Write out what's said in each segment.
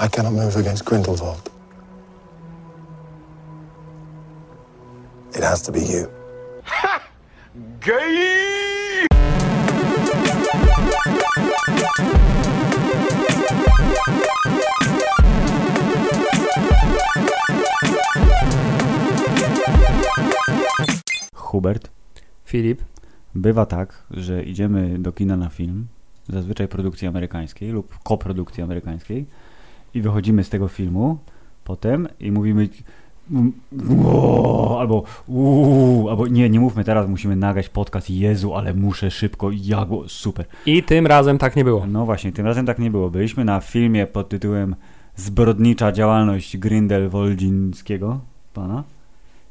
I cannot move against Grindelwald. It has to be you. Gay! Hubert, Filip, bywa tak, że idziemy do kina na film, zazwyczaj produkcji amerykańskiej lub koprodukcji amerykańskiej i wychodzimy z tego filmu potem i mówimy albo uuu, albo nie, nie mówmy teraz, musimy nagrać podcast, Jezu, ale muszę szybko, ja go, super. i tym razem tak nie było. No właśnie, tym razem tak nie było. Byliśmy na filmie pod tytułem Zbrodnicza działalność Grindelwoldzińskiego, pana,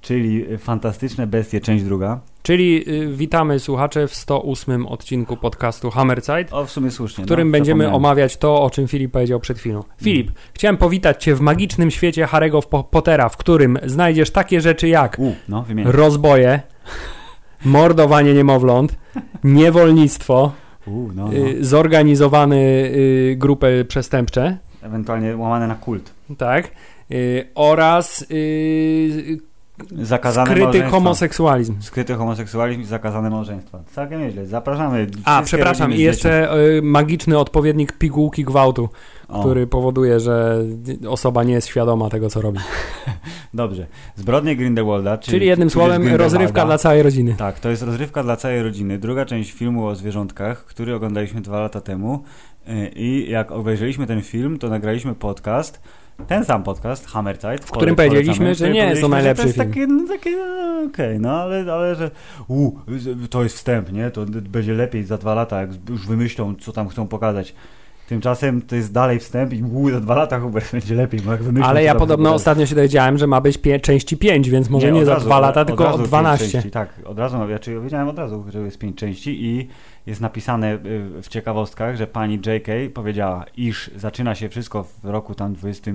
czyli Fantastyczne Bestie, część druga. Czyli y, witamy słuchacze w 108 odcinku podcastu Hammerside, O, w sumie słusznie. w którym no, będziemy omawiać to, o czym Filip powiedział przed chwilą. Filip, chciałem powitać Cię w magicznym świecie Harry'ego Po- Pottera, w którym znajdziesz takie rzeczy jak U, no, wymienię. rozboje, mordowanie niemowląt, niewolnictwo, U, no, no. y, zorganizowany y, grupy przestępcze, Ewentualnie łamane na kult. tak, oraz y, Zakazane skryty małżeństwa. homoseksualizm. Skryty homoseksualizm i zakazane małżeństwa. Całkiem nieźle. Zapraszamy. A, przepraszam, i jeszcze y, magiczny odpowiednik pigułki gwałtu. O, który powoduje, że osoba nie jest świadoma tego, co robi. Dobrze. Zbrodnie Grindelwalda, czyli, Czyli jednym słowem rozrywka dla całej rodziny. Tak, to jest rozrywka dla całej rodziny. Druga część filmu o zwierzątkach, który oglądaliśmy dwa lata temu. Yy, I jak obejrzeliśmy ten film, to nagraliśmy podcast. Ten sam podcast, Hammerzeit, W którym powiedzieliśmy, że nie jest to najlepszy to jest film. Takie, no, takie, no, okej, no ale, ale że u, to jest wstęp, nie? To będzie lepiej za dwa lata, jak już wymyślą, co tam chcą pokazać. Tymczasem to jest dalej wstęp i u, za dwa lata Hubert będzie lepiej, bo jak wymyślą, Ale ja podobno ostatnio się dowiedziałem, że ma być pie- części 5, więc może nie, od za razu, dwa lata, od tylko razu o pięć 12. Części, tak, od razu, znaczy ja wiedziałem od razu, że jest pięć części i jest napisane y, w ciekawostkach, że pani J.K. powiedziała, iż zaczyna się wszystko w roku tam 20...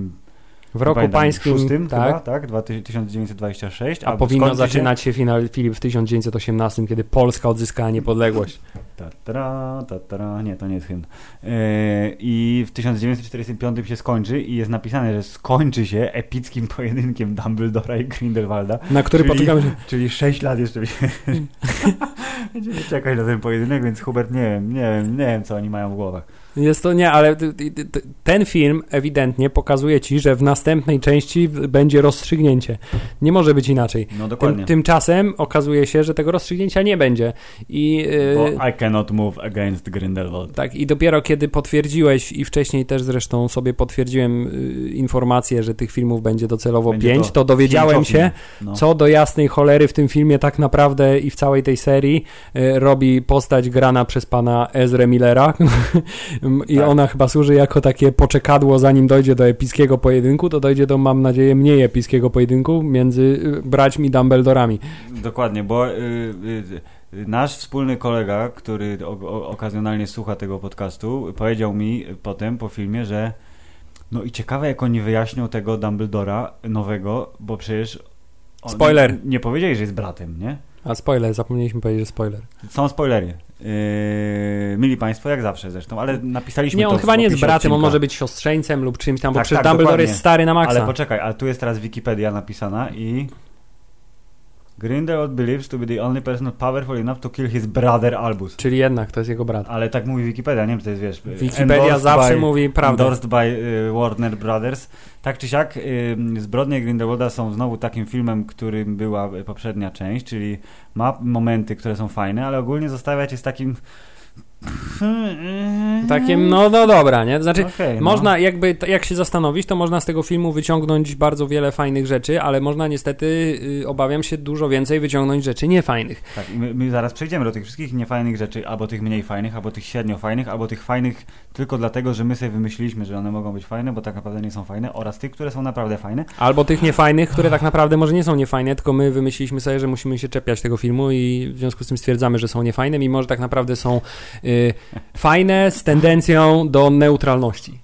W roku pańskim, tak, chyba, tak, 1926, a powinno skończy się- zaczynać się finał Filip w 1918, kiedy Polska odzyskała niepodległość. Ta, tara, ta, tara, nie, to nie jest hymn. Yy, I w 1945 się skończy i jest napisane, że skończy się epickim pojedynkiem Dumbledora i Grindelwalda. Na który Czyli- poczekamy się. Czyli 6 lat jeszcze będzie- będziemy czekać na ten pojedynek, więc Hubert nie wiem, nie wiem, nie wiem co oni mają w głowach. Jest to nie, ale ten film ewidentnie pokazuje ci, że w następnej części będzie rozstrzygnięcie. Nie może być inaczej. No dokładnie. Tym, tymczasem okazuje się, że tego rozstrzygnięcia nie będzie. I, yy, Bo I cannot move against Grindelwald. tak, I dopiero kiedy potwierdziłeś, i wcześniej też zresztą sobie potwierdziłem yy, informację, że tych filmów będzie docelowo Będzie pięć, to to dowiedziałem się. No. co do jasnej cholery w tym filmie tak naprawdę i w całej tej serii y, robi postać grana przez pana Ezra Millera i Tak. ona chyba służy jako takie poczekadło zanim dojdzie do epickiego pojedynku, to dojdzie do mam nadzieję mniej epickiego pojedynku między y, braćmi Dumbledorami. Dokładnie, bo y, y, nasz wspólny kolega, który okazjonalnie słucha tego podcastu, powiedział mi potem po filmie, że no i ciekawe jak oni wyjaśnią tego Dumbledora nowego, bo przecież Spoiler. Nie powiedzieli, że jest bratem, nie? A spoiler, zapomnieliśmy powiedzieć, że spoiler. Są spoilery. Yy, mili Państwo, jak zawsze zresztą, ale napisaliśmy Nie, on to chyba nie jest bratem, on odcinka. może być siostrzeńcem lub czymś tam, bo Tak, przecież tak, Dumbledore dokładnie. jest stary na maksa. Ale poczekaj, ale tu jest teraz Wikipedia napisana i Grindelwald believes to be the only person powerful enough to kill his brother Albus. Czyli jednak to jest jego brat. Ale tak mówi Wikipedia, nie wiem, czy to jest, wiesz... Wikipedia zawsze by, mówi prawdę. Endorsed by y, Warner Brothers. Tak czy siak, y, Zbrodnie Grindelwalda są znowu takim filmem, którym była poprzednia część, czyli ma momenty, które są fajne, ale ogólnie zostawia cię z takim... Takim, no, no dobra, nie? Znaczy, Okej, no. można jakby, t- jak się zastanowić, to można z tego filmu wyciągnąć bardzo wiele fajnych rzeczy, ale można niestety, y, obawiam się, dużo więcej wyciągnąć rzeczy niefajnych. Tak, my, my zaraz przejdziemy do tych wszystkich niefajnych rzeczy, albo tych mniej fajnych, albo tych średnio fajnych, albo tych fajnych tylko dlatego, że my sobie wymyśliliśmy, że one mogą być fajne, bo tak naprawdę nie są fajne, oraz tych, które są naprawdę fajne. Albo tych niefajnych, które tak naprawdę może nie są niefajne, tylko my wymyśliliśmy sobie, że musimy się czepiać tego filmu i w związku z tym stwierdzamy, że są niefajne, mimo że tak naprawdę są y, fajne z tendencją do neutralności.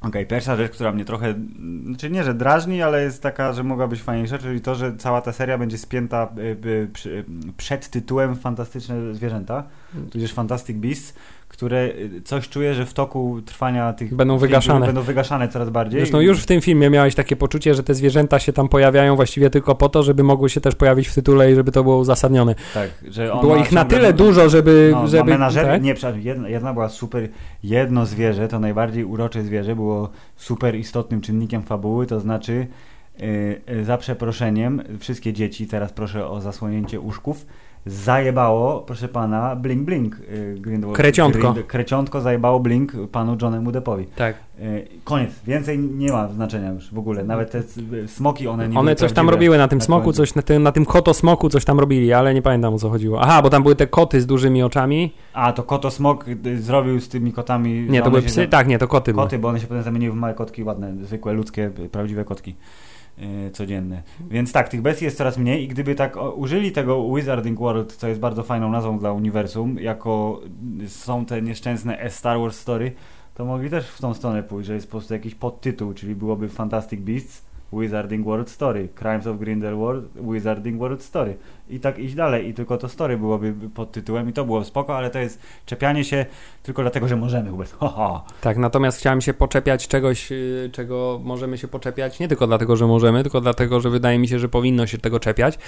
Okej, pierwsza rzecz, która mnie trochę, znaczy nie, że drażni, ale jest taka, że mogła być fajniejsza, czyli to, że cała ta seria będzie spięta y, y, y, przed tytułem Fantastyczne Zwierzęta, tudzież Fantastic Beasts, które y, coś czuję, że w toku trwania tych Będą wygaszane. Będą wygaszane coraz bardziej. Zresztą już w tym filmie miałeś takie poczucie, że te zwierzęta się tam pojawiają właściwie tylko po to, żeby mogły się też pojawić w tytule i żeby to było uzasadnione. Tak, że ona Było ich na tyle dużo, żeby... No, żeby ma menażerię, tak? nie, przepraszam, jedna, jedna była super, jedno zwierzę, to najbardziej urocze zwierzę, było super istotnym czynnikiem fabuły, to znaczy y, y, za przeproszeniem, wszystkie dzieci, teraz proszę o zasłonięcie uszków, zajebało, proszę pana, Blink Blink. y, Grindelwald. Kreciątko. Grind- Kreciątko zajebało Blink panu Johnemu Deppowi. Tak. Y, Koniec, więcej nie ma znaczenia już w ogóle, nawet te smoki one nie One były coś tam robiły na tym na smoku, końcu. coś na tym, na tym kotosmoku coś tam robili, ale nie pamiętam o co chodziło. Aha, bo tam były te koty z dużymi oczami. A, to koto smok y, zrobił z tymi kotami... Nie, to były psy? Tak, nie, to koty, Koty, bo one się potem zamieniły w małe kotki ładne, zwykłe, ludzkie, prawdziwe kotki yy, codzienne. Więc tak, tych bestii jest coraz mniej i gdyby tak użyli tego Wizarding World, co jest bardzo fajną nazwą dla uniwersum, jako y, są te nieszczęsne Star Wars Story, to mogli też w tą stronę pójść, że jest po prostu jakiś podtytuł, czyli byłoby Fantastic Beasts, Wizarding World Story, Crimes of Grindelwald, Wizarding World Story i tak iść dalej i tylko to story byłoby pod tytułem i to było spoko, ale to jest czepianie się tylko dlatego, że możemy, Hubert. Tak, natomiast chciałem się poczepiać czegoś, yy, czego możemy się poczepiać, nie tylko dlatego, że możemy, tylko dlatego, że wydaje mi się, że powinno się tego czepiać,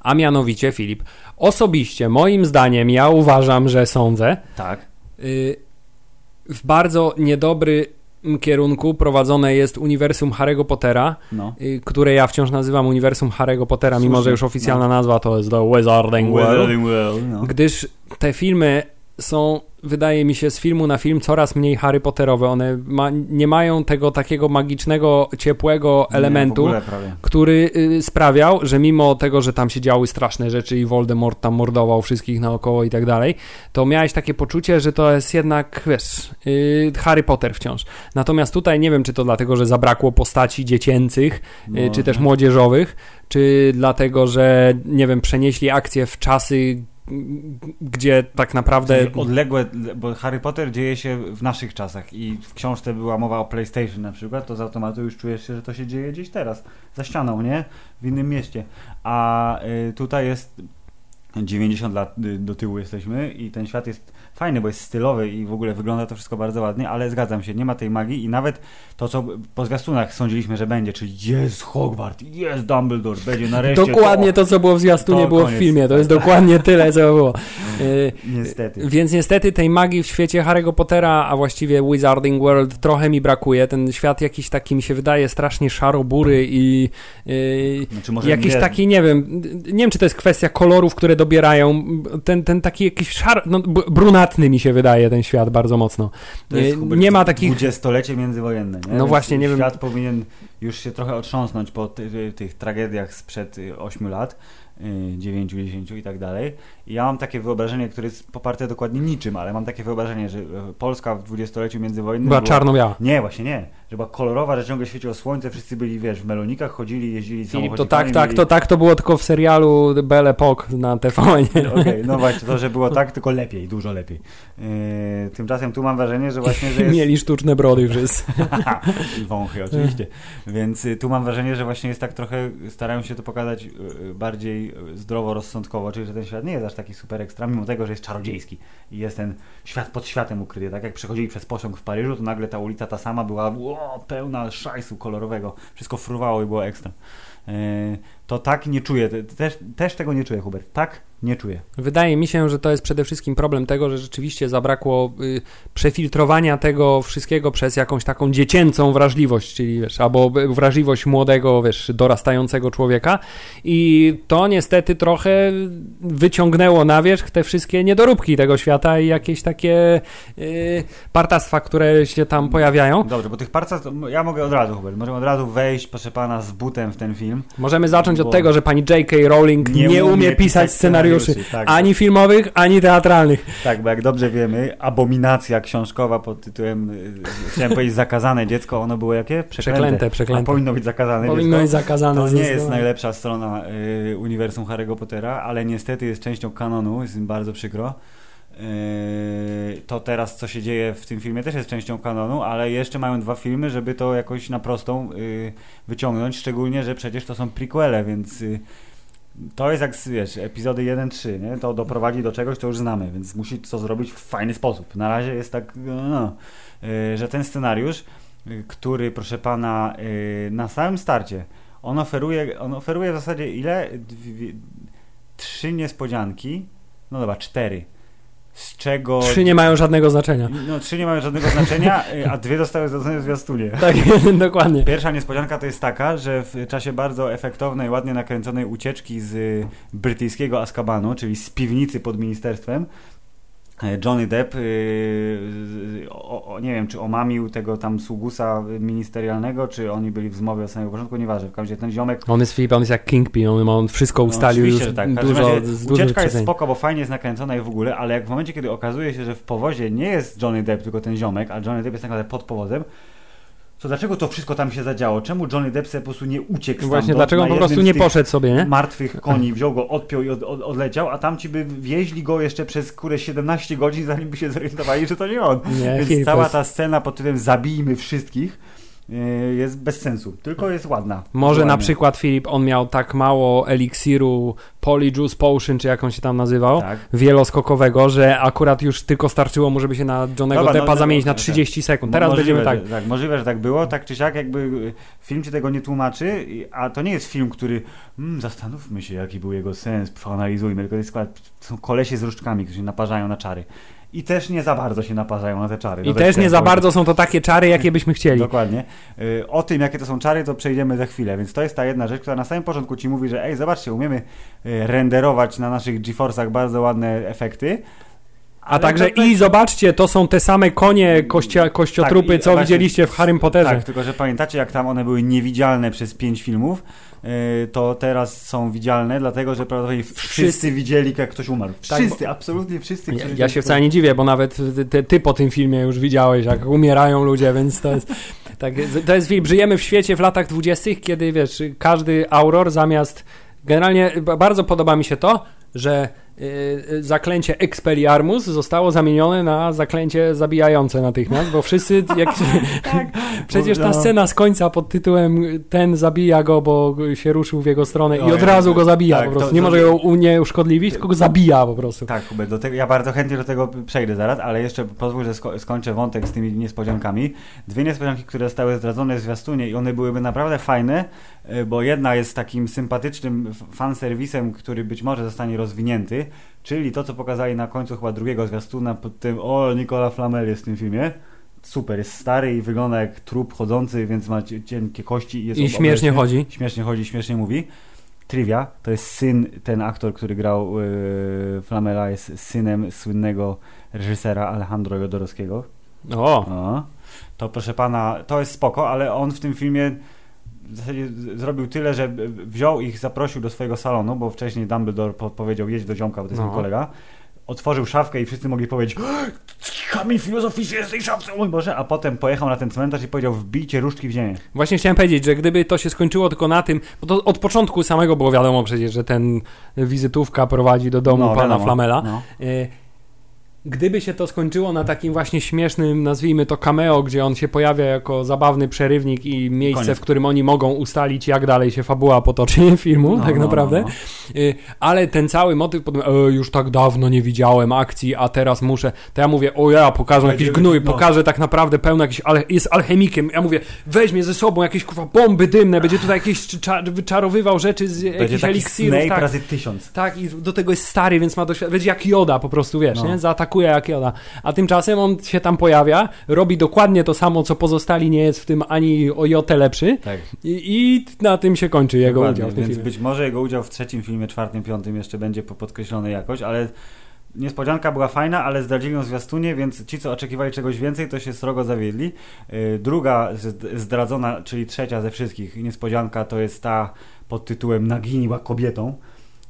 a mianowicie, Filip, osobiście, moim zdaniem, ja uważam, że sądzę, Tak. yy, w bardzo niedobrym kierunku prowadzone jest uniwersum Harry'ego Pottera, No. yy, które ja wciąż nazywam uniwersum Harry'ego Pottera, mimo Słusznie, że już oficjalna nazwa to jest The Wizarding World. Wizarding World, no. Gdyż te filmy są, wydaje mi się, z filmu na film coraz mniej Harry Potterowe. One ma, nie mają tego takiego magicznego, ciepłego Nie, elementu, prawie. który y, sprawiał, że mimo tego, że tam się działy straszne rzeczy i Voldemort tam mordował wszystkich naokoło i tak dalej, to miałeś takie poczucie, że to jest jednak, wiesz, y, Harry Potter wciąż. Natomiast tutaj nie wiem, czy to dlatego, że zabrakło postaci dziecięcych, y, czy też młodzieżowych, czy dlatego, że nie wiem, przenieśli akcję w czasy, gdzie tak naprawdę. Odległe, bo Harry Potter dzieje się w naszych czasach i w książce była mowa o PlayStation na przykład, to z automatu już czujesz się, że to się dzieje gdzieś teraz, za ścianą, nie? W innym mieście. A y, tutaj jest 90 lat y, do tyłu jesteśmy i ten świat jest fajny, bo jest stylowy i w ogóle wygląda to wszystko bardzo ładnie, ale zgadzam się, nie ma tej magii i nawet to, co po zwiastunach sądziliśmy, że będzie, czyli jest Hogwart, jest Dumbledore, będzie nareszcie Dokładnie to, co było w zwiastunie, to było w koniec. filmie. To jest dokładnie tyle, co było. Y, Niestety. Więc niestety tej magii w świecie Harry'ego Pottera, a właściwie Wizarding World trochę mi brakuje. Ten świat jakiś taki mi się wydaje strasznie szarobury i yy, Znaczy, jakiś nie- taki, nie wiem, nie wiem czy to jest kwestia kolorów, które dobierają. Ten, ten taki jakiś szar, no, brunatny mi się wydaje ten świat bardzo mocno. To jest, Hubert, nie ma takich... Dwudziestolecie międzywojenne. Nie? No Więc właśnie, nie wiem- Świat powinien już się trochę otrząsnąć po ty, tych tragediach sprzed 8 lat, 9, 10 i tak dalej. I ja mam takie wyobrażenie, które jest poparte dokładnie niczym, ale mam takie wyobrażenie, że Polska w dwudziestoleciu międzywojennym Była czarno-biała. Nie, właśnie nie. Że była kolorowa, że ciągle świeciło słońce, wszyscy byli, wiesz, w melonikach, chodzili, jeździli Filip, to tak, tak, mieli- to tak to było tylko w serialu Belle Epoque na TVN. Okej, no właśnie, to, że było tak, tylko lepiej, dużo lepiej. Yy, tymczasem tu mam wrażenie, że właśnie, że jest... Mieli sztuczne brody wszyscy. I wąchy oczywiście. Więc y, tu mam wrażenie, że właśnie jest tak trochę, starają się to pokazać y, y, bardziej zdroworozsądkowo, czyli że ten świat nie jest aż taki super ekstra, mimo tego, że jest czarodziejski i jest ten świat pod światem ukryty. Tak jak przechodzili przez pociąg w Paryżu, to nagle ta ulica ta sama była pełna szajsu kolorowego. Wszystko fruwało i było ekstra. Y, To tak nie czuję. Te- Też, też tego nie czuję, Hubert. Tak nie czuję. Wydaje mi się, że to jest przede wszystkim problem tego, że rzeczywiście zabrakło y, przefiltrowania tego wszystkiego przez jakąś taką dziecięcą wrażliwość, czyli wiesz, albo wrażliwość młodego, wiesz, dorastającego człowieka i to niestety trochę wyciągnęło na wierzch te wszystkie niedoróbki tego świata i jakieś takie y, partactwa, które się tam pojawiają. Dobrze, bo tych parca, to ja mogę od razu, Hubert. Możemy od razu wejść, proszę pana, z butem w ten film. Możemy zacząć od Bo- tego, że pani J.K. Rowling nie, umie, pisać scenariuszy, tak, ani filmowych, ani teatralnych. Tak, bo jak dobrze wiemy, abominacja książkowa pod tytułem, y, chciałem powiedzieć zakazane dziecko, ono było jakie? Przeklęte, A przeklęte. powinno być zakazane Powinno być dziecko. zakazane. To nie jest najlepsza strona y, uniwersum Harry'ego Pottera, ale niestety jest częścią kanonu, jest bardzo przykro. Y, to teraz, co się dzieje w tym filmie, też jest częścią kanonu, ale jeszcze mają dwa filmy, żeby to jakoś na prostą y, wyciągnąć, szczególnie, że przecież to są prequele, więc y, to jest jak, wiesz, epizody 1-3, nie? To doprowadzi do czegoś, to już znamy, więc musi to zrobić w fajny sposób. Na razie jest tak, no, y, że ten scenariusz, który, proszę pana, na samym starcie, on oferuje, on oferuje w zasadzie ile? Dwie, trzy niespodzianki, no dobra, cztery. Z czego... Trzy nie mają żadnego znaczenia. No, trzy nie mają żadnego znaczenia, y, a dwie zostały zdradzone w zwiastunie. Tak, dokładnie. Pierwsza niespodzianka to jest taka, że w czasie bardzo efektownej, ładnie nakręconej ucieczki z y, brytyjskiego Azkabanu, czyli z piwnicy pod ministerstwem, Johnny Depp, yy, o, o, nie wiem, czy omamił tego tam sługusa ministerialnego, czy oni byli w zmowie od samego początku, nieważne. W każdym razie ten ziomek On jest Filip, on jest jak Kingpin, on, on wszystko ustalił no, już że tak. Dużo, razie dużo Ucieczka jest spoko, bo fajnie jest nakręcona i w ogóle, ale jak w momencie, kiedy okazuje się, że w powozie nie jest Johnny Depp, tylko ten ziomek, a Johnny Depp jest tak naprawdę pod powozem, to dlaczego to wszystko tam się zadziało? Czemu Johnny Depp po prostu nie uciekł Właśnie, stamtąd dlaczego on po prostu nie poszedł sobie, nie? martwych koni, wziął go, odpiął i od, od, odleciał, a tam ci by wieźli go jeszcze przez kurę 17 godzin, zanim by się zorientowali, że to nie on. Nie, Więc cała ta scena pod tytułem zabijmy wszystkich jest bez sensu, tylko jest ładna. Może na Wizualnie. przykład Filip, on miał tak mało eliksiru Polyjuice Potion, czy jak on się tam nazywał, Tak. wieloskokowego, że akurat już tylko starczyło mu, żeby się na Johnego Dobra, no, Deppa no, zamienić no, na tak. 30 sekund. Teraz możliwe, będziemy tak. Że, tak, możliwe, że tak było, tak czy siak, jakby y, film ci tego nie tłumaczy, a to nie jest film, który mm, zastanówmy się, jaki był jego sens, przeanalizujmy, tylko to jest kolesie z różdżkami, którzy się naparzają na czary. I też nie za bardzo się naparzają na te czary. I To też nie za bardzo są to takie czary, jakie byśmy chcieli. Dokładnie. Y, O tym, jakie to są czary, to przejdziemy za chwilę. Więc to jest ta jedna rzecz, która na samym początku ci mówi, że ej, zobaczcie, umiemy y, renderować na naszych GeForce'ach bardzo ładne efekty. A także i zobaczcie, to są te same konie kościa, kościotrupy, Tak, co właśnie- widzieliście w Harrym Potterze. Tak, tylko że pamiętacie, jak tam one były niewidzialne przez pięć filmów, to teraz są widzialne, dlatego że prawdopodobnie wszyscy, Wszyscy- widzieli, jak ktoś umarł. Tak, Wszyscy, absolutnie wszyscy. Ja, ja się wcale nie dziwię, bo nawet ty, ty, ty po tym filmie już widziałeś, jak umierają ludzie, więc to jest. Tak, to jest film. Żyjemy w świecie w latach dwudziestych, kiedy wiesz, każdy auror zamiast. Generalnie ba- bardzo podoba mi się to, że y, y, zaklęcie Expelliarmus zostało zamienione na zaklęcie zabijające natychmiast, bo wszyscy jak się, Tak. Przecież ta No. scena z końca pod tytułem ten zabija go, bo się ruszył w jego stronę i Oj, od razu go zabija tak, po prostu. to- Nie może go unieszkodliwić, tylko go zabija po prostu. Tak, Hubert, do tego, ja bardzo chętnie do tego przejdę zaraz, ale jeszcze pozwól, że sko- skończę wątek z tymi niespodziankami. Dwie niespodzianki, które zostały zdradzone w zwiastunie i one byłyby naprawdę fajne, y, bo jedna jest takim sympatycznym fanserwisem, który być może zostanie rozwinięty, czyli to, co pokazali na końcu chyba drugiego zwiastuna pod tym, o, Nicola Flamel jest w tym filmie. Super, jest stary i wygląda jak trup chodzący, więc ma cie- cienkie kości i jest I śmiesznie chodzi. Śmiesznie chodzi, śmiesznie mówi. Trivia, to jest syn, ten aktor, który grał yy, Flamela, jest synem słynnego reżysera Alejandro Jodorowskiego. O, O. To proszę pana, to jest spoko, ale on w tym filmie w zasadzie zrobił tyle, że wziął ich, zaprosił do swojego salonu, bo wcześniej Dumbledore po powiedział, jedź do ziomka, bo to jest No. mój kolega. Otworzył szafkę i wszyscy mogli powiedzieć kamień filozoficzny jest w tej szafce, mój Boże, a potem pojechał na ten cmentarz i powiedział wbijcie różdżki w ziemię. właśnie chciałem powiedzieć, że gdyby to się skończyło tylko na tym, bo to od początku samego było wiadomo przecież, że ten wizytówka prowadzi do domu pana wiadomo. Flamela. No. E, Gdyby się to skończyło na takim właśnie śmiesznym, nazwijmy to cameo, gdzie on się pojawia jako zabawny przerywnik i miejsce, Koniec. w którym oni mogą ustalić, jak dalej się fabuła potoczy filmu, No, tak no, naprawdę. no, Y, Ale ten cały motyw, potem, e, już tak dawno nie widziałem akcji, a teraz muszę, to ja mówię, o ja, pokażę jakiś gnój, no. pokażę tak naprawdę pełno jakiś, ale jest alchemikiem. Ja mówię, weźmie ze sobą jakieś kurwa bomby dymne, będzie tutaj jakieś cza- wyczarowywał rzeczy z Będzie jakichś eliksirów. Snape Tak. razy tysiąc. Tak, i do tego jest stary, więc ma doświadczenie. Będzie jak Joda po prostu, wiesz, No. nie? Zaatakuje jak Joda. A tymczasem on się tam pojawia, robi dokładnie to samo, co pozostali, nie jest w tym ani o jotę lepszy Tak. i, i na tym się kończy jego Dokładnie, udział w tym więc filmie. być może jego udział w trzecim filmie, czwartym, piątym jeszcze będzie po- podkreślony jakoś, ale niespodzianka była fajna, ale zdradzili ją zwiastunie, więc ci, co oczekiwali czegoś więcej, to się srogo zawiedli. Yy, Druga zd- zdradzona, czyli trzecia ze wszystkich niespodzianka, to jest ta pod tytułem Nagini była kobietą.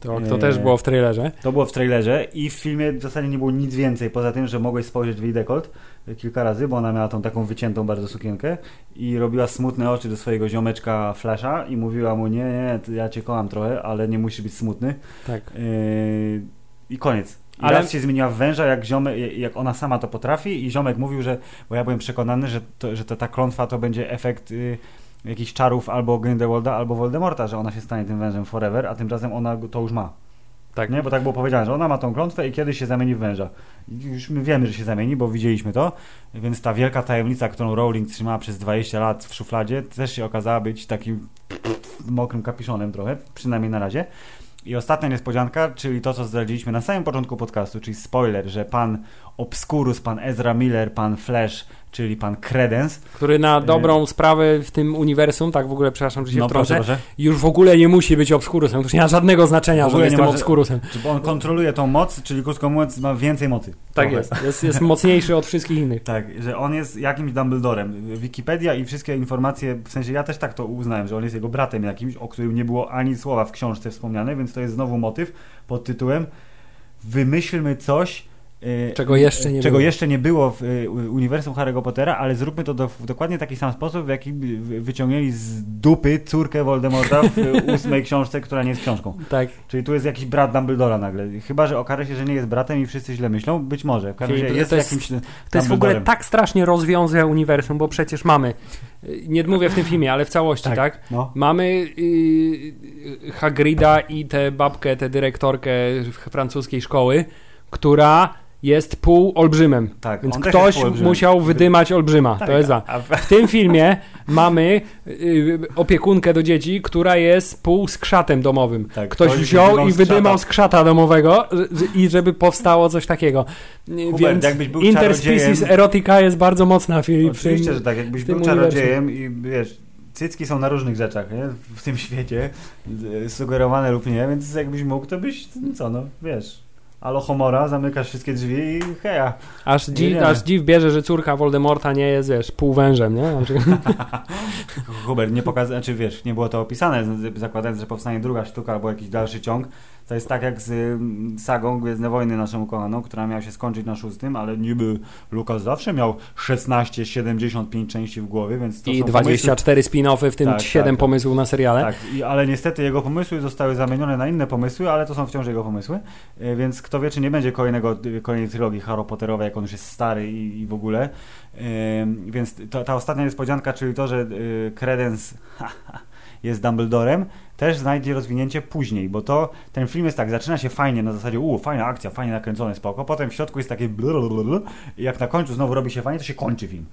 To, to też było w trailerze. To było w trailerze i w filmie w zasadzie nie było nic więcej, poza tym, że mogłeś spojrzeć w jej dekolt y, kilka razy, bo ona miała tą taką wyciętą bardzo sukienkę i robiła smutne oczy do swojego ziomeczka Flasha i mówiła mu, nie, nie, ja cię kocham trochę, ale nie musisz być smutny. Tak. Yy, I koniec. I Ale- raz się zmieniła w węża, jak, ziomek, jak ona sama to potrafi i ziomek mówił, że, bo ja byłem przekonany, że, to, że to, ta klątwa to będzie efekt y, jakichś czarów albo Grindelwalda, albo Voldemorta, że ona się stanie tym wężem forever, a tymczasem ona to już ma. Tak. Nie, bo tak było powiedziane, że ona ma tą klątwę i kiedyś się zamieni w węża. I już my wiemy, że się zamieni, bo widzieliśmy to, więc ta wielka tajemnica, którą Rowling trzymała przez 20 lat w szufladzie, też się okazała być takim mokrym kapiszonem trochę, przynajmniej na razie. I ostatnia niespodzianka, czyli to, co zdradziliśmy na samym początku podcastu, czyli spoiler, że pan Obscurus, pan Ezra Miller, pan Flash, czyli pan Credence, Który na dobrą sprawę w tym uniwersum, tak w ogóle, przepraszam, że się no wtrącę, proszę, proszę, już w ogóle nie musi być obskurusem. To już nie ma żadnego znaczenia, że ogóle jest nie tym ma, obskurusem. Czy on kontroluje tą moc, czyli krótko mówiąc ma więcej mocy. Tak jest. jest. Jest mocniejszy od wszystkich innych. Tak, że on jest jakimś Dumbledorem. Wikipedia i wszystkie informacje, w sensie ja też tak to uznałem, że on jest jego bratem jakimś, o którym nie było ani słowa w książce wspomniane, więc to jest znowu motyw pod tytułem Wymyślmy coś, Czego jeszcze nie czego było. jeszcze nie było w e, uniwersum Harry'ego Pottera, ale zróbmy to do, w dokładnie taki sam sposób, w jaki wy- wyciągnęli z dupy córkę Voldemorta w ósmej książce, która nie jest książką. Tak. Czyli tu jest jakiś brat Dumbledora nagle. Chyba, że okaże się, że nie jest bratem i wszyscy źle myślą. Być może. W każdym razie jest, to jest- jakimś To jest w ogóle tak strasznie rozwiązuje uniwersum, bo przecież mamy, y, nie mówię w tym filmie, ale w całości, tak? Tak. No. Mamy y, Hagrida i tę babkę, tę dyrektorkę francuskiej szkoły, która jest pół olbrzymem. Tak, Więc ktoś musiał wydymać olbrzyma. Tak, to jest za. w- W tym filmie mamy y, opiekunkę do dzieci, która jest pół skrzatem domowym. Tak, Ktoś wziął i wydymał skrzata. domowego i żeby powstało coś takiego. Hubert, Więc jakbyś był interspecies erotika jest bardzo mocna w Oczywiście, tym- że tak. Jakbyś był czarodziejem i wiesz, cycki są na różnych rzeczach, nie? W tym świecie, sugerowane lub nie, więc jakbyś mógł, to byś, no co no, wiesz, alohomora, zamykasz wszystkie drzwi i heja. Aż, dziw, aż dziw bierze, że córka Voldemorta nie jest, wiesz, półwężem, nie? Na przykład. Hubert, nie pokazał, znaczy wiesz, nie było to opisane, zakładając, że powstanie druga sztuka albo jakiś dalszy ciąg. To jest tak jak z ym, sagą Gwiezdne Wojny naszą ukochaną, która miała się skończyć na szóstym, ale niby Lukas zawsze miał 16, 75 części w głowie, więc to I są 24 spin-offy, w tym Tak, 7 tak, tak. pomysłów na seriale. Tak, i, ale niestety jego pomysły zostały zamienione na inne pomysły, ale to są wciąż jego pomysły, e, więc kto wie, czy nie będzie kolejnego, kolejnej trylogii Harry Potterowej, jak on już jest stary i, i w ogóle. E, więc to, ta ostatnia niespodzianka, czyli to, że e, Credence jest Dumbledorem, też znajdzie rozwinięcie później, bo to ten film jest tak, zaczyna się fajnie, na zasadzie u, fajna akcja, fajnie nakręcone, spoko, potem w środku jest takie i jak na końcu znowu robi się fajnie, to się kończy film.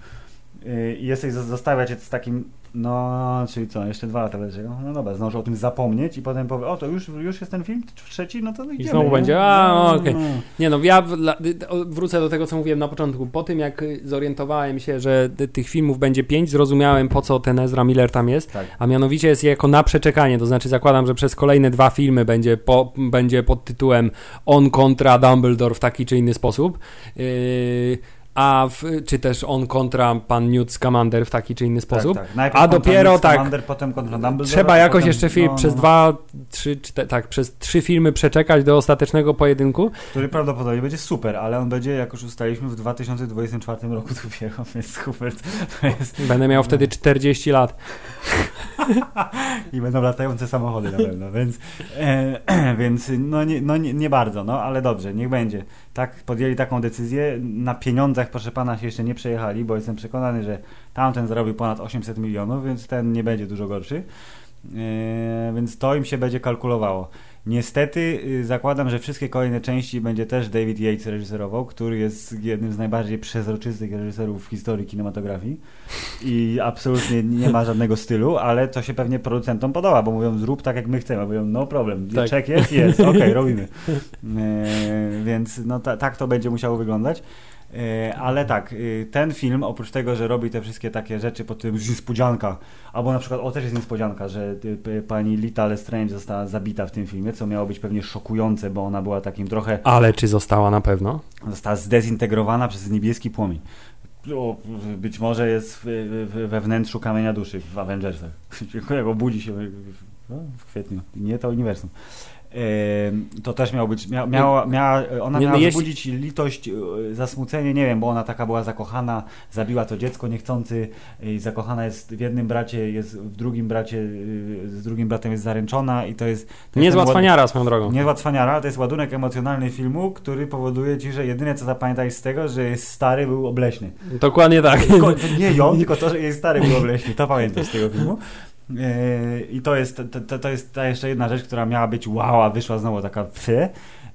I jesteś zostawiać z takim, no, czyli co, jeszcze dwa lata będzie. No dobra, zdążę o tym zapomnieć i potem powie, o to już, już jest ten film trzeci, no to idziemy. znowu nie? będzie, a, No, okej. no. Nie no, ja wrócę do tego, co mówiłem na początku. Po tym, jak zorientowałem się, że ty- tych filmów będzie 5, zrozumiałem, po co ten Ezra Miller tam jest. Tak. A mianowicie jest jako na przeczekanie, to znaczy zakładam, że przez kolejne dwa filmy będzie, po, będzie pod tytułem On kontra Dumbledore w taki czy inny sposób. Yy, a w, czy też on kontra pan Newt Scamander w taki czy inny sposób. Tak, tak. Najpierw A dopiero Newt tak, Scamander, potem kontra Dumbledore, Trzeba jakoś potem- jeszcze Filip no, przez no, dwa, trzy, czte, tak, przez trzy filmy przeczekać do ostatecznego pojedynku. Który prawdopodobnie będzie super, ale on będzie, jak już ustaliliśmy, w 2024 roku dopiero, więc Hubert to jest... Będę miał wtedy 40 lat. I będą latające samochody na pewno, więc, e, więc no, nie, no nie, nie bardzo, no ale dobrze, niech będzie. Tak, podjęli taką decyzję. Na pieniądzach, proszę pana, się jeszcze nie przejechali, bo jestem przekonany, że tamten zarobił ponad 800 milionów, więc ten nie będzie dużo gorszy. E, więc to im się będzie kalkulowało. Niestety y, zakładam, że wszystkie kolejne części będzie też David Yates reżyserował, który jest jednym z najbardziej przezroczystych reżyserów w historii kinematografii i absolutnie nie ma żadnego stylu, ale to się pewnie producentom podoba, bo mówią zrób tak jak my chcemy, mówią no problem, Tak. czek jest, jest, okej, robimy. E, więc no ta, tak to będzie musiało wyglądać. E, Ale tak, y, ten film, oprócz tego, że robi te wszystkie takie rzeczy pod tym niespodzianka, albo na przykład, o też jest niespodzianka, że y, pani Lita Lestrange została zabita w tym filmie, co miało być pewnie szokujące, bo ona była takim trochę, Ale czy została na pewno? została zdezintegrowana przez niebieski płomień. O, być może jest we wnętrzu kamienia duszy w Avengersach. Jak obudzi się w kwietniu, nie to uniwersum. To też miało być, mia, miała, miała, ona Nie, miała no jeśli- wzbudzić litość, e, zasmucenie, nie wiem, bo ona taka była zakochana, zabiła to dziecko niechcący i zakochana jest w jednym bracie, jest w drugim bracie, y, z drugim bratem jest zaręczona i to jest... To jest Niezła ład- cwaniara swoją drogą. Niezła cwaniara, to jest ładunek emocjonalny filmu, który powoduje ci, że jedyne co zapamiętaj z tego, że jest stary, był obleśny. Dokładnie tak. Tylko, nie ją, tylko to, że jej stary był obleśny. To pamiętam z tego filmu. Yy, I to jest, to, to, jest ta jeszcze jedna rzecz, która miała być wow, a wyszła znowu taka pfy.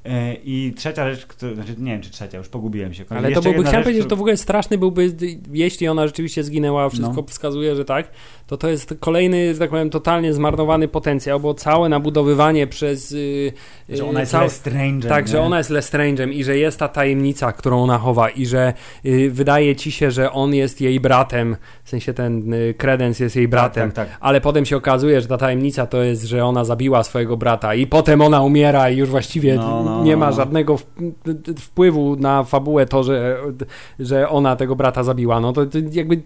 Yy, I trzecia rzecz, która, znaczy nie wiem czy trzecia, już pogubiłem się. Ale to byłby, chciałem rzecz, powiedzieć, że to w ogóle straszny byłby, jeśli ona rzeczywiście zginęła, wszystko No. wskazuje, że tak, to to jest kolejny, że tak powiem, totalnie zmarnowany potencjał, bo całe nabudowywanie przez... Yy, że ona jest całe- Lestrange'em. Tak, nie? że ona jest Lestrange'em i że jest ta tajemnica, którą ona chowa i że y, wydaje ci się, że on jest jej bratem, w sensie ten y, kredens jest jej bratem, Tak, tak, tak. ale potem się okazuje, że ta tajemnica to jest, że ona zabiła swojego brata i potem ona umiera i już właściwie No, no, nie ma no, no. żadnego wpływu na fabułę to, że, że ona tego brata zabiła. No to, to jakby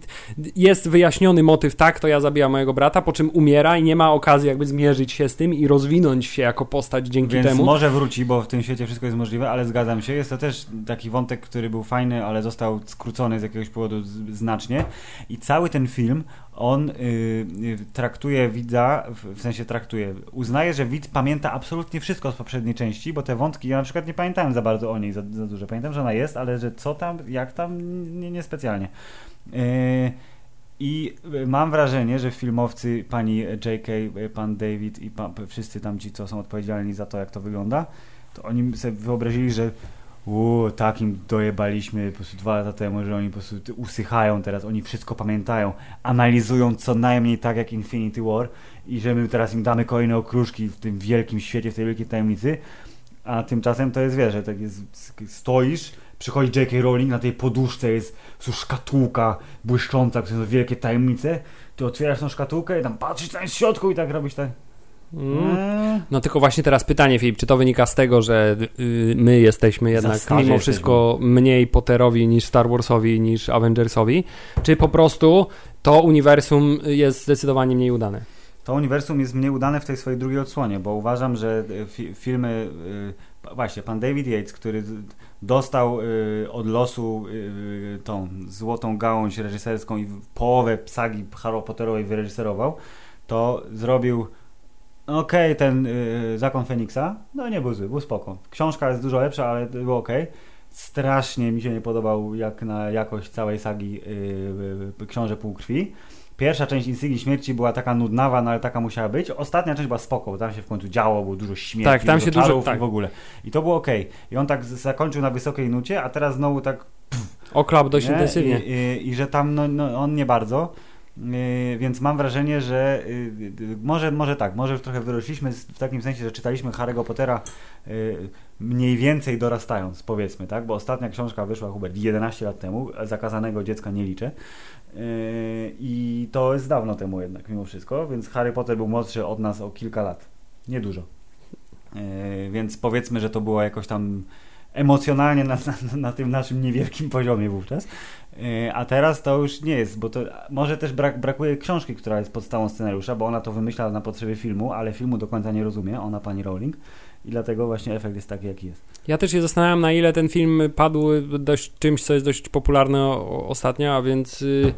jest wyjaśniony motyw, tak, to ja zabiłam mojego brata, po czym umiera i nie ma okazji jakby zmierzyć się z tym i rozwinąć się jako postać dzięki Więc temu. może wróci, bo w tym świecie wszystko jest możliwe, ale zgadzam się. Jest to też taki wątek, który był fajny, ale został skrócony z jakiegoś powodu znacznie. I cały ten film, on y, y, traktuje widza, w, sensie traktuje, uznaje, że widz pamięta absolutnie wszystko z poprzedniej części, bo te wątki, ja na przykład nie pamiętałem za bardzo o niej, za, za dużo. Pamiętam, że ona jest, ale że co tam, jak tam, nie, nie specjalnie. I y, mam wrażenie, że filmowcy, pani J.K., y, pan David i pan, wszyscy tam ci, co są odpowiedzialni za to, jak to wygląda, to oni sobie wyobrazili, że uuu, takim dojebaliśmy po prostu dwa lata temu, że oni po prostu usychają teraz, oni wszystko pamiętają, analizują co najmniej tak jak Infinity War i że my teraz im damy kolejne okruszki w tym wielkim świecie, w tej wielkiej tajemnicy, a tymczasem to jest, wiesz, że tak jest, stoisz, przychodzi J.K. Rowling, na tej poduszce jest prostu szkatułka błyszcząca, które są wielkie tajemnice, ty otwierasz tą szkatułkę i tam patrzysz tam w środku i tak robisz tak. Mm. No tylko właśnie teraz pytanie, Filip, czy to wynika z tego, że y, my jesteśmy jednak mimo jesteśmy. wszystko mniej Potterowi niż Star Warsowi, niż Avengersowi, czy po prostu to uniwersum jest zdecydowanie mniej udane? To uniwersum jest mniej udane w tej swojej drugiej odsłonie, bo uważam, że y, fi filmy, y, właśnie, pan David Yates, który dostał y, od losu y, tą złotą gałąź reżyserską i połowę sagi Harry Potterowej wyreżyserował, to zrobił okej, ten y, Zakon Feniksa, no nie był zły, był spoko. Książka jest dużo lepsza, ale było okej. Strasznie mi się nie podobał jak na jakość całej sagi y, y, Książę Półkrwi. Pierwsza część Insygni Śmierci była taka nudnawa, no ale taka musiała być. Ostatnia część była spoko, bo tam się w końcu działo, było dużo śmierci, Tak, tam się dużo- tak. i w ogóle. I to było okej. I on tak zakończył na wysokiej nucie, a teraz znowu tak Oklap dość nie? intensywnie. I, i, I że tam no, no, on nie bardzo. Yy, więc mam wrażenie, że yy, może, może tak, może już trochę wyrośliśmy w takim sensie, że czytaliśmy Harry'ego Pottera yy, mniej więcej dorastając, powiedzmy, tak? Bo ostatnia książka wyszła Hubert 11 lat temu, zakazanego dziecka nie liczę. Yy, I to jest dawno temu jednak, mimo wszystko, więc Harry Potter był młodszy od nas o kilka lat. Niedużo. Yy, więc powiedzmy, że to było jakoś tam emocjonalnie na, na, na tym naszym niewielkim poziomie wówczas. Yy, A teraz to już nie jest, bo to może też brak, brakuje książki, która jest podstawą scenariusza, bo ona to wymyśla na potrzeby filmu, ale filmu do końca nie rozumie, ona pani Rowling i dlatego właśnie efekt jest taki, jaki jest. Ja też się zastanawiam, na ile ten film padł dość czymś, co jest dość popularne ostatnio, a więc y,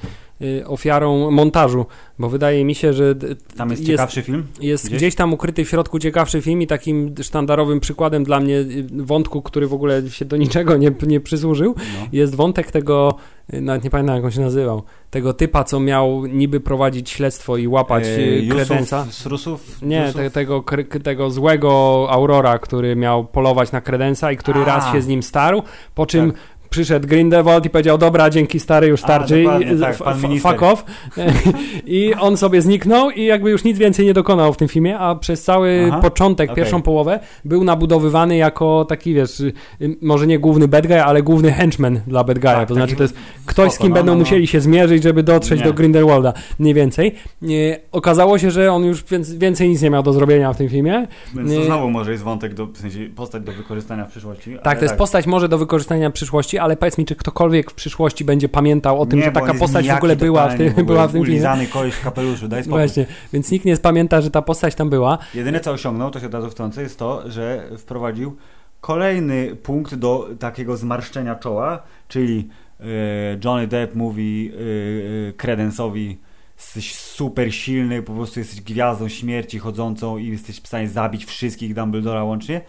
ofiarą montażu, bo wydaje mi się, że Tam jest, Jest- ciekawszy film? jest Gdzieś? gdzieś? tam ukryty w środku ciekawszy film i takim sztandarowym przykładem dla mnie y, wątku, który w ogóle się do niczego nie, nie przysłużył, No. jest wątek tego, y, nawet nie pamiętam jak on się nazywał, tego typa, co miał niby prowadzić śledztwo i łapać E, y, Jusuf kredensa. Rusów? Nie, te, tego, tego złego Aurora, który miał polować na kredensa i który A. raz się z nim starł, po czym Tak. Przyszedł Grindelwald i powiedział, dobra, dzięki stary, już starczy, tak, fuck off. I on sobie zniknął i jakby już nic więcej nie dokonał w tym filmie, a przez cały Aha, początek, okej. pierwszą połowę był nabudowywany jako taki, wiesz, y, y, może nie główny bad guy, ale główny henchman dla bad guy'a, Tak, to znaczy taki to jest ktoś, z kim no, będą no, no. musieli się zmierzyć, żeby dotrzeć Nie. do Grindelwalda, mniej więcej. Nie, okazało się, że on już więcej, nic nie miał do zrobienia w tym filmie. Więc to Nie. znowu może jest wątek, do, w sensie postać do wykorzystania w przyszłości. Tak, to jest postać może do wykorzystania w przyszłości, ale powiedz mi, czy ktokolwiek w przyszłości będzie pamiętał o tym, Nie, że taka postać w ogóle była w tym, ogóle była w tym filmie. Ulizany koleś w kapeluszu, daj spokój. Właśnie, więc nikt nie pamięta, że ta postać tam była. Jedyne co osiągnął, to się od razu wtrącę, jest to, że wprowadził kolejny punkt do takiego zmarszczenia czoła, czyli e, Johnny Depp mówi e, Credence'owi jesteś super silny, po prostu jesteś gwiazdą śmierci chodzącą i jesteś w stanie zabić wszystkich Dumbledora łącznie.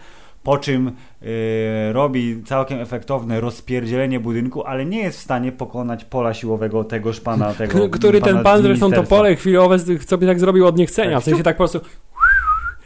Po czym e, robi całkiem efektowne rozpierdzielenie budynku, ale nie jest w stanie pokonać pola siłowego tegoż pana, tego który pana ten pan zresztą to pole chwilowe sobie tak zrobił od niechcenia. Tak, W sensie tak po prostu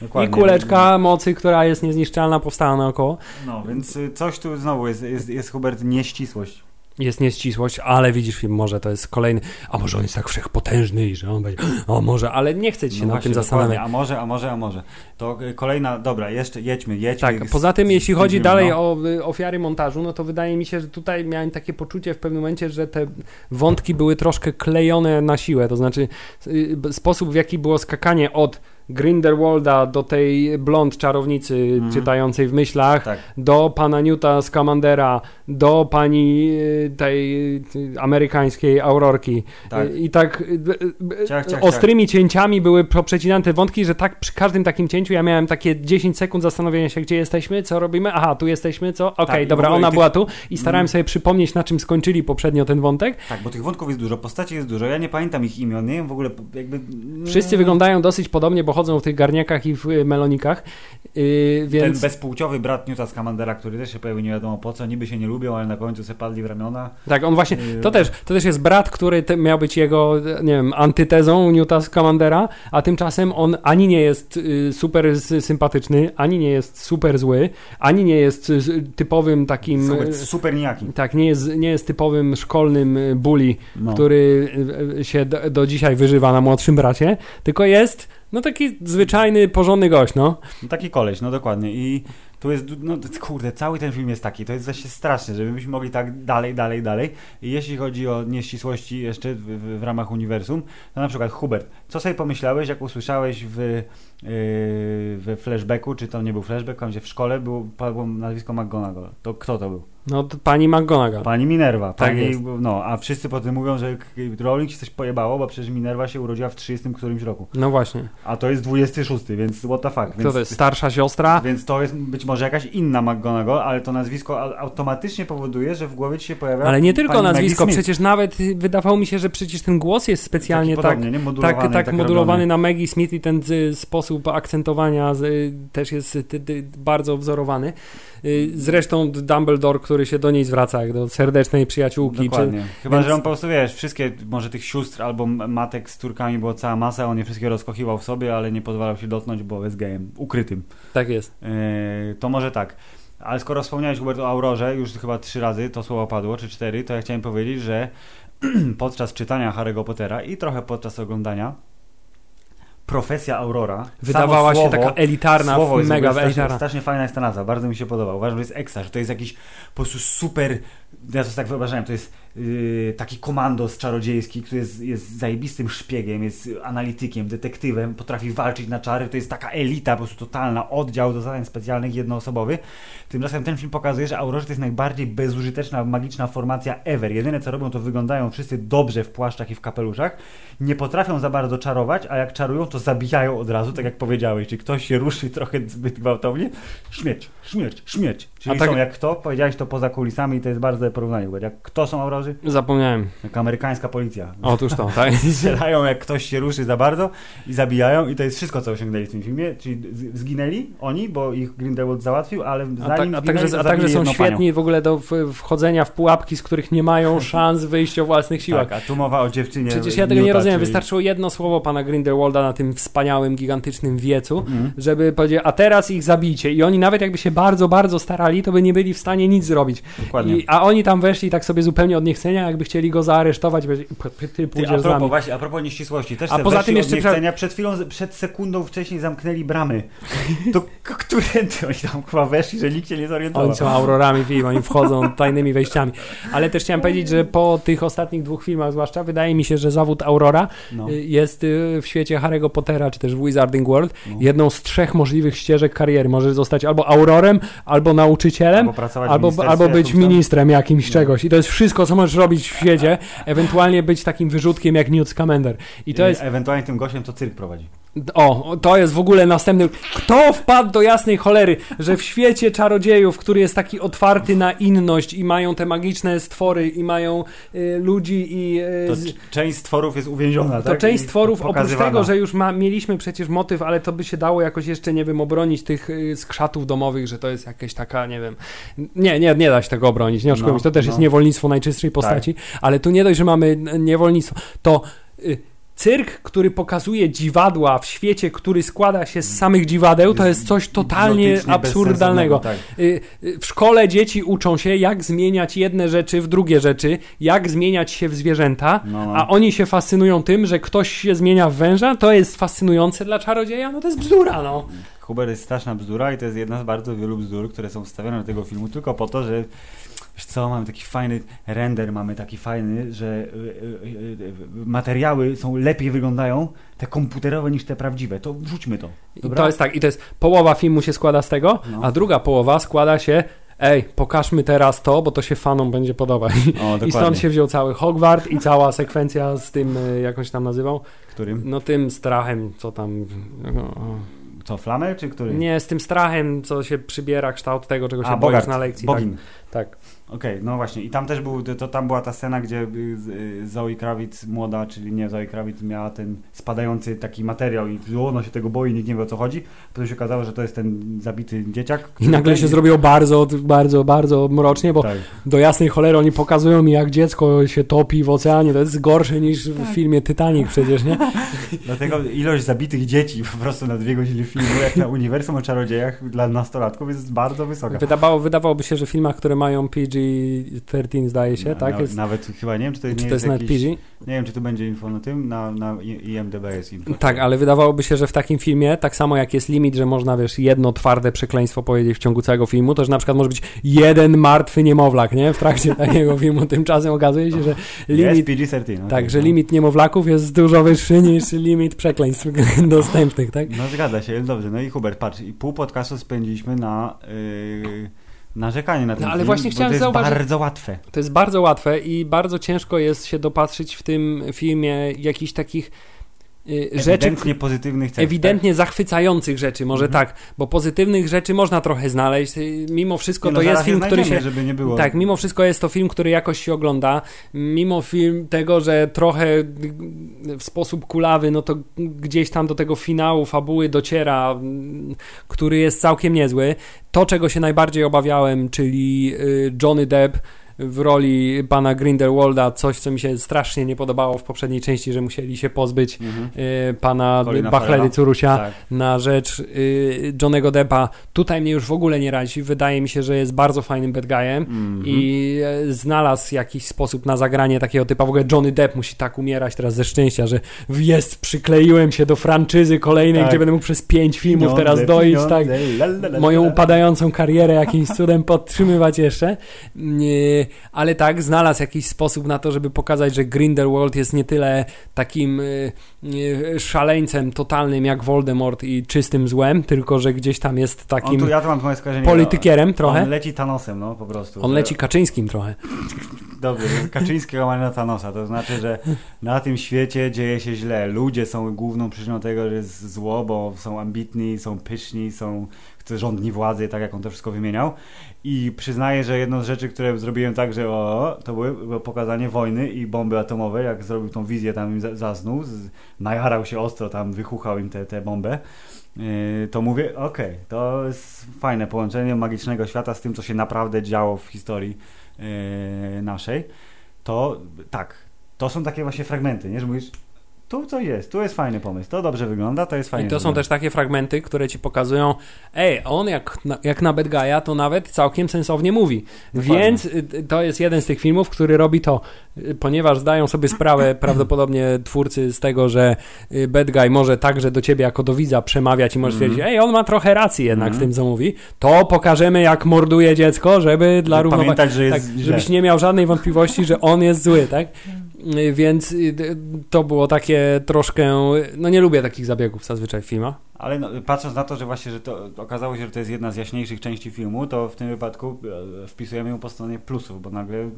i Dokładnie. kuleczka mocy, która jest niezniszczalna, powstała naokoło. No, więc y, coś tu znowu jest, jest, jest Hubert nieścisłość. Jest nieścisłość, ale widzisz film, może to jest kolejny, a może on jest tak wszechpotężny i że on będzie, o może, ale nie chcę ci się No właśnie, tym zastanawiać. A może, a może, a może. To y, kolejna, dobra, jeszcze jedźmy, jedźmy. Tak, poza tym jeśli chodzi dalej filmem, o y, ofiary montażu, no to wydaje mi się, że tutaj miałem takie poczucie w pewnym momencie, że te wątki były troszkę klejone na siłę, to znaczy y, sposób w jaki było skakanie od Grindelwalda do tej blond czarownicy Mhm. czytającej w myślach, Tak, do pana Newta Scamandera, do pani y, tej y, amerykańskiej Aurorki. tak. Y, I tak Ciach, ciach, ostrymi cięciami były poprzecinane te wątki, że tak przy każdym takim cięciu ja miałem takie 10 sekund zastanowienia się, gdzie jesteśmy, co robimy. Aha, tu jesteśmy, co? Okej, Tak, i w dobra, ona tych- była tu i starałem Mm. sobie przypomnieć, na czym skończyli poprzednio ten wątek. Tak, bo tych wątków jest dużo, postaci jest dużo. Ja nie pamiętam ich imion, nie wiem w ogóle jakby. Wszyscy wyglądają dosyć podobnie, bo chodzą w tych garniakach i w y, melonikach, yy, Ten więc... bezpłciowy brat Newta Scamandera, który też się pojawił nie wiadomo po co, niby się nie lubią, ale na końcu se padli w ramiona. Tak, on właśnie, to też, to też jest brat, który te, miał być jego, nie wiem, antytezą Newta Scamandera, a tymczasem on ani nie jest y, super sympatyczny, ani nie jest super zły, ani nie jest typowym takim... Super, super nijaki. Tak, nie jest, nie jest typowym szkolnym y, bully, No. który się do, do dzisiaj wyżywa na młodszym bracie, tylko jest, no taki zwyczajny, porządny gość, no. No taki koleś, no dokładnie. I tu jest, no kurde, cały ten film jest taki, to jest właśnie straszne, żebyśmy mogli tak dalej, dalej, dalej. I jeśli chodzi o nieścisłości jeszcze w, w, w ramach uniwersum, to na przykład Hubert, co sobie pomyślałeś, jak usłyszałeś w, w flashbacku, czy to nie był flashback, tam gdzie w szkole było, padło nazwisko McGonagall. To kto to był? No to pani McGonagall. Pani Minerva. Tak Pani, jest. No, a wszyscy potem mówią, że Rowling się coś pojebało, bo przecież Minerva się urodziła w 30 którymś roku. No właśnie. A to jest 26, więc what the fuck. Kto Więc to jest? Starsza siostra? więc to jest być może jakaś inna McGonagall, ale to nazwisko au- automatycznie powoduje, że w głowie ci się pojawia. Ale nie tylko nazwisko, przecież nawet wydawało mi się, że przecież ten głos jest specjalnie Taki tak, podobnie? Modulowany, tak, tak, tak modulowany robiony. na Maggie Smith i ten y, sposób akcentowania y, też jest y, bardzo wzorowany. Y, zresztą Dumbledore, który się do niej zwraca jak do serdecznej przyjaciółki. Czy, Dokładnie. Chyba, więc- że on po prostu, wiesz, wszystkie, może tych sióstr albo matek z córkami było cała masa, on je wszystkie rozkochiwał w sobie, ale nie pozwalał się dotknąć, bo jest gejem, ukrytym. tak jest. Yy, to może tak. Ale skoro wspomniałeś Hubert o Aurorze, już chyba trzy razy to słowo padło, czy cztery, to ja chciałem powiedzieć, że podczas czytania Harry'ego Pottera i trochę podczas oglądania profesja Aurora Wydawała samo się słowo, taka elitarna, słowo jest mega strasznie, elitarna. strasznie fajna jest ta nazwa, bardzo mi się podoba. Uważam, że jest ekstra, że to jest jakiś po prostu super, ja to tak wyobrażałem, to jest yy, taki komandos czarodziejski, który jest, jest zajebistym szpiegiem, jest analitykiem, detektywem, potrafi walczyć na czary, to jest taka elita, po prostu totalna, oddział do zadań specjalnych jednoosobowy. Tymczasem ten film pokazuje, że Aurorze to jest najbardziej bezużyteczna, magiczna formacja ever. Jedyne co robią, to wyglądają wszyscy dobrze w płaszczach i w kapeluszach, nie potrafią za bardzo czarować, a jak czarują, to zabijają od razu, tak jak powiedziałeś. Czy ktoś się ruszy trochę zbyt gwałtownie, śmierć, śmierć, śmierć. Czyli A tak- są jak kto, powiedziałeś to poza kulisami i to jest bardzo dobre porównanie. Jak kto są Aurorzy? Zapomniałem. Jak amerykańska policja. Otóż to, tak? Strzelają jak ktoś się ruszy za bardzo i zabijają i to jest wszystko, co osiągnęli w tym filmie. Czyli zginęli oni, bo ich Grindelwald załatwił, ale A, zanim tak, a, także, a także są świetni w ogóle do wchodzenia w pułapki, z których nie mają szans wyjścia o własnych panią. siłach. Tak, a tu mowa o dziewczynie. Przecież ja tego nie Newta, rozumiem. czyli- Wystarczyło jedno słowo pana Grindelwalda na tym wspaniałym, gigantycznym wiecu, Mhm. żeby powiedzieć, a teraz ich zabijcie. I oni nawet jakby się bardzo, bardzo starali, to by nie byli w stanie nic zrobić. Dokładnie. I, a oni tam weszli tak sobie zupełnie od niechcenia, jakby chcieli go zaaresztować, powiedzieć, "P- p- ty Ty, a propos, właśnie, a propos nieścisłości, też A poza tym jeszcze niechcenia, przed chwilą, przed sekundą wcześniej zamknęli bramy. To k- którędy oni tam chyba weszli, że nikt się nie zorientował. Oni są aurorami film, oni wchodzą tajnymi wejściami. Ale też chciałem powiedzieć, że po tych ostatnich dwóch filmach zwłaszcza, wydaje mi się, że zawód Aurora No. y, jest y, w świecie Harry'ego Pottera, czy też w Wizarding World, No. jedną z trzech możliwych ścieżek kariery. Możesz zostać albo aurorem, albo nauczycielem, Albo albo, albo być ministrem jakimś czegoś. I to jest wszystko, co możesz robić w świecie. Ewentualnie być takim wyrzutkiem jak Newt Scamander. I to jest Ewentualnie tym gościem to cyrk prowadzi. O, to jest w ogóle następny. Kto wpadł do jasnej cholery, że w świecie czarodziejów, który jest taki otwarty na inność i mają te magiczne stwory i mają y, ludzi i. Y, To część stworów jest uwięziona, to tak? część stworów, oprócz tego, że już ma, mieliśmy przecież motyw, ale to by się dało jakoś jeszcze, nie wiem, obronić tych y, skrzatów domowych, że to jest jakaś taka, nie wiem. Nie, nie, nie da się tego obronić, nie oszukujmy No, to też jest no. niewolnictwo najczystszej postaci, ale tu nie dość, że mamy niewolnictwo, to y, cyrk, który pokazuje dziwadła w świecie, który składa się z samych dziwadeł, to jest coś totalnie absurdalnego. bezsensownego, Y, y, W szkole dzieci uczą się, jak zmieniać jedne rzeczy w drugie rzeczy, jak zmieniać się w zwierzęta, No, no. a oni się fascynują tym, że ktoś się zmienia w węża, to jest fascynujące dla czarodzieja, no to jest bzdura, no. Huber jest straszna bzdura i to jest jedna z bardzo wielu bzdur, które są wstawione do tego filmu tylko po to, że wiesz co, mamy taki fajny render, mamy taki fajny, że y, y, y, materiały są lepiej wyglądają, te komputerowe niż te prawdziwe. To wrzućmy to. I Dobra? to jest tak, i to jest połowa filmu się składa z tego, No. a druga połowa składa się ej, pokażmy teraz to, bo to się fanom będzie podobać. O, I stąd się wziął cały Hogwart i cała sekwencja z tym, jak on się tam nazywał, Którym? no tym strachem, co tam... o, Co, flamę czy który? Nie, z tym strachem, co się przybiera kształt tego, czego się A, boisz Bogart, na lekcji. Bogin. Tak, tak. Okej, no właśnie. I tam też był, to tam była ta scena, gdzie y, y, Zoe Krawic młoda, czyli nie Zoe Krawic, miała ten spadający taki materiał i ona się tego boi, nikt nie wie o co chodzi. Potem się okazało, że to jest ten zabity dzieciak. I nagle ten- się zrobiło bardzo, bardzo, bardzo mrocznie, bo Tak. do jasnej cholery oni pokazują mi, jak dziecko się topi w oceanie. To jest gorsze niż w Tak. filmie Titanic przecież, nie? Dlatego ilość zabitych dzieci po prostu na dwie godziny filmu, jak na uniwersum o czarodziejach dla nastolatków jest bardzo wysoka. Wydawało, wydawałoby się, że w filmach, które mają PG-13 zdaje się, Na- tak? na- Jest, Nawet chyba nie wiem, czy to, czy nie to jest jest jakiś, PG? Nie wiem, czy tu będzie info na tym, na, na IMDB jest info. Tak, ale wydawałoby się, że w takim filmie, tak samo jak jest limit, że można, wiesz, jedno twarde przekleństwo powiedzieć w ciągu całego filmu, to że na przykład może być jeden martwy niemowlak, nie? W trakcie takiego filmu. Tymczasem okazuje się, że Limit, jest PG-13. no tak, że no. limit niemowlaków jest dużo wyższy niż limit przekleństw dostępnych, tak? No zgadza się, dobrze. No i Hubert, patrz, i pół podcastu spędziliśmy na yy, narzekanie na ten No, ale film, właśnie chciałem to jest zauważyć- bardzo łatwe. To jest bardzo łatwe i bardzo ciężko jest się dopatrzyć w tym filmie jakichś takich rzeczy, Ewidentnie pozytywnych cech. ewidentnie zachwycających rzeczy, może Mhm. tak, bo pozytywnych rzeczy można trochę znaleźć. y, Mimo wszystko Nie, to no, jest film, który się żeby nie było. Tak, mimo wszystko jest to film, który jakoś się ogląda. Mimo film tego, że trochę w sposób kulawy, no to gdzieś tam do tego finału fabuły dociera, mm, który jest całkiem niezły. To, czego się najbardziej obawiałem, czyli y, Johnny Depp w roli pana Grindelwalda, coś, co mi się strasznie nie podobało w poprzedniej części, że musieli się pozbyć Mhm. y, pana Colina Farrella. Curusia Tak. na rzecz y, Johnego Deppa. Tutaj mnie już w ogóle nie razi. Wydaje mi się, że jest bardzo fajnym bad guyem Mhm. i e, znalazł jakiś sposób na zagranie takiego typu. W ogóle Johnny Depp musi tak umierać teraz ze szczęścia, że jest, przykleiłem się do franczyzy kolejnej, Tak. gdzie będę mógł przez pięć filmów teraz pieniądze, tak. la, la, la, Moją upadającą karierę jakimś cudem podtrzymywać jeszcze. Nie, ale tak, znalazł jakiś sposób na to, żeby pokazać, że Grindelwald jest nie tyle takim y, y, szaleńcem totalnym jak Voldemort i czystym złem, tylko że gdzieś tam jest On takim tu, ja tu mam politykierem On trochę. leci Thanosem, no po prostu. On leci Kaczyńskim trochę. Dobrze, Kaczyńskiego ma na Thanosa, to znaczy, że na tym świecie dzieje się źle. Ludzie są główną przyczyną tego, że jest zło, bo są ambitni, są pyszni, są rządni władzy, tak jak on to wszystko wymieniał. I przyznaję, że jedną z rzeczy, które zrobiłem tak, że o, to było pokazanie wojny i bomby atomowej, jak zrobił tą wizję, tam im za- zasnął, z, najarał się ostro, tam wychuchał im tę te, bombę. Yy, to mówię, okej, to jest fajne połączenie magicznego świata z tym, co się naprawdę działo w historii naszej, to tak, to są takie właśnie fragmenty, nie? Że mówisz, tu coś jest, tu jest fajny pomysł, to dobrze wygląda, to jest fajnie I to są wygląda. też takie fragmenty, które ci pokazują, ej, on jak na, jak na Bad Guy'a, to nawet całkiem sensownie mówi. Dokładnie. Więc y, to jest jeden z tych filmów, który robi to, y, ponieważ zdają sobie sprawę prawdopodobnie twórcy z tego, że y, Bad Guy może także do ciebie jako do widza przemawiać i możesz Mhm. stwierdzić, ej, on ma trochę racji jednak Mhm. w tym, co mówi, to pokażemy, jak morduje dziecko, żeby dla równowagi... pamiętać, że jest Tak, żebyś nie miał żadnej wątpliwości, że on jest zły, tak? Y, Więc y, to było takie troszkę. No nie lubię takich zabiegów zazwyczaj w filmach. Ale no, patrząc na to, że właśnie, że to okazało się, że to jest jedna z jaśniejszych części filmu, to w tym wypadku e, wpisujemy ją po stronie plusów, bo nagle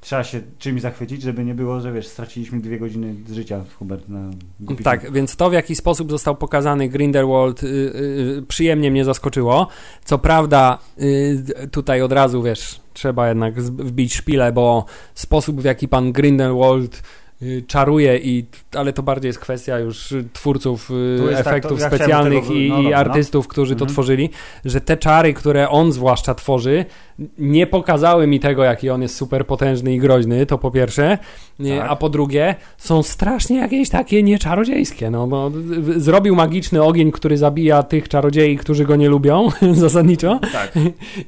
trzeba się czymś zachwycić, żeby nie było, że wiesz, straciliśmy dwie godziny z życia, Hubert, na głupi Tak, więc to w jaki sposób został pokazany Grindelwald y, y, przyjemnie mnie zaskoczyło. Co prawda, y, tutaj od razu wiesz, trzeba jednak wbić szpilę, bo sposób w jaki pan Grindelwald czaruje i ale to bardziej jest kwestia już y, twórców y, tak, efektów ja chciałem specjalnych tego- i, no i no. artystów, którzy to Mhm. tworzyli, że te czary, które on zwłaszcza tworzy, nie pokazały mi tego, jaki on jest super potężny i groźny, to po pierwsze, nie, Tak. a po drugie, są strasznie jakieś takie nieczarodziejskie, no bo zrobił magiczny ogień, który zabija tych czarodziei, którzy go nie lubią, zasadniczo, Tak,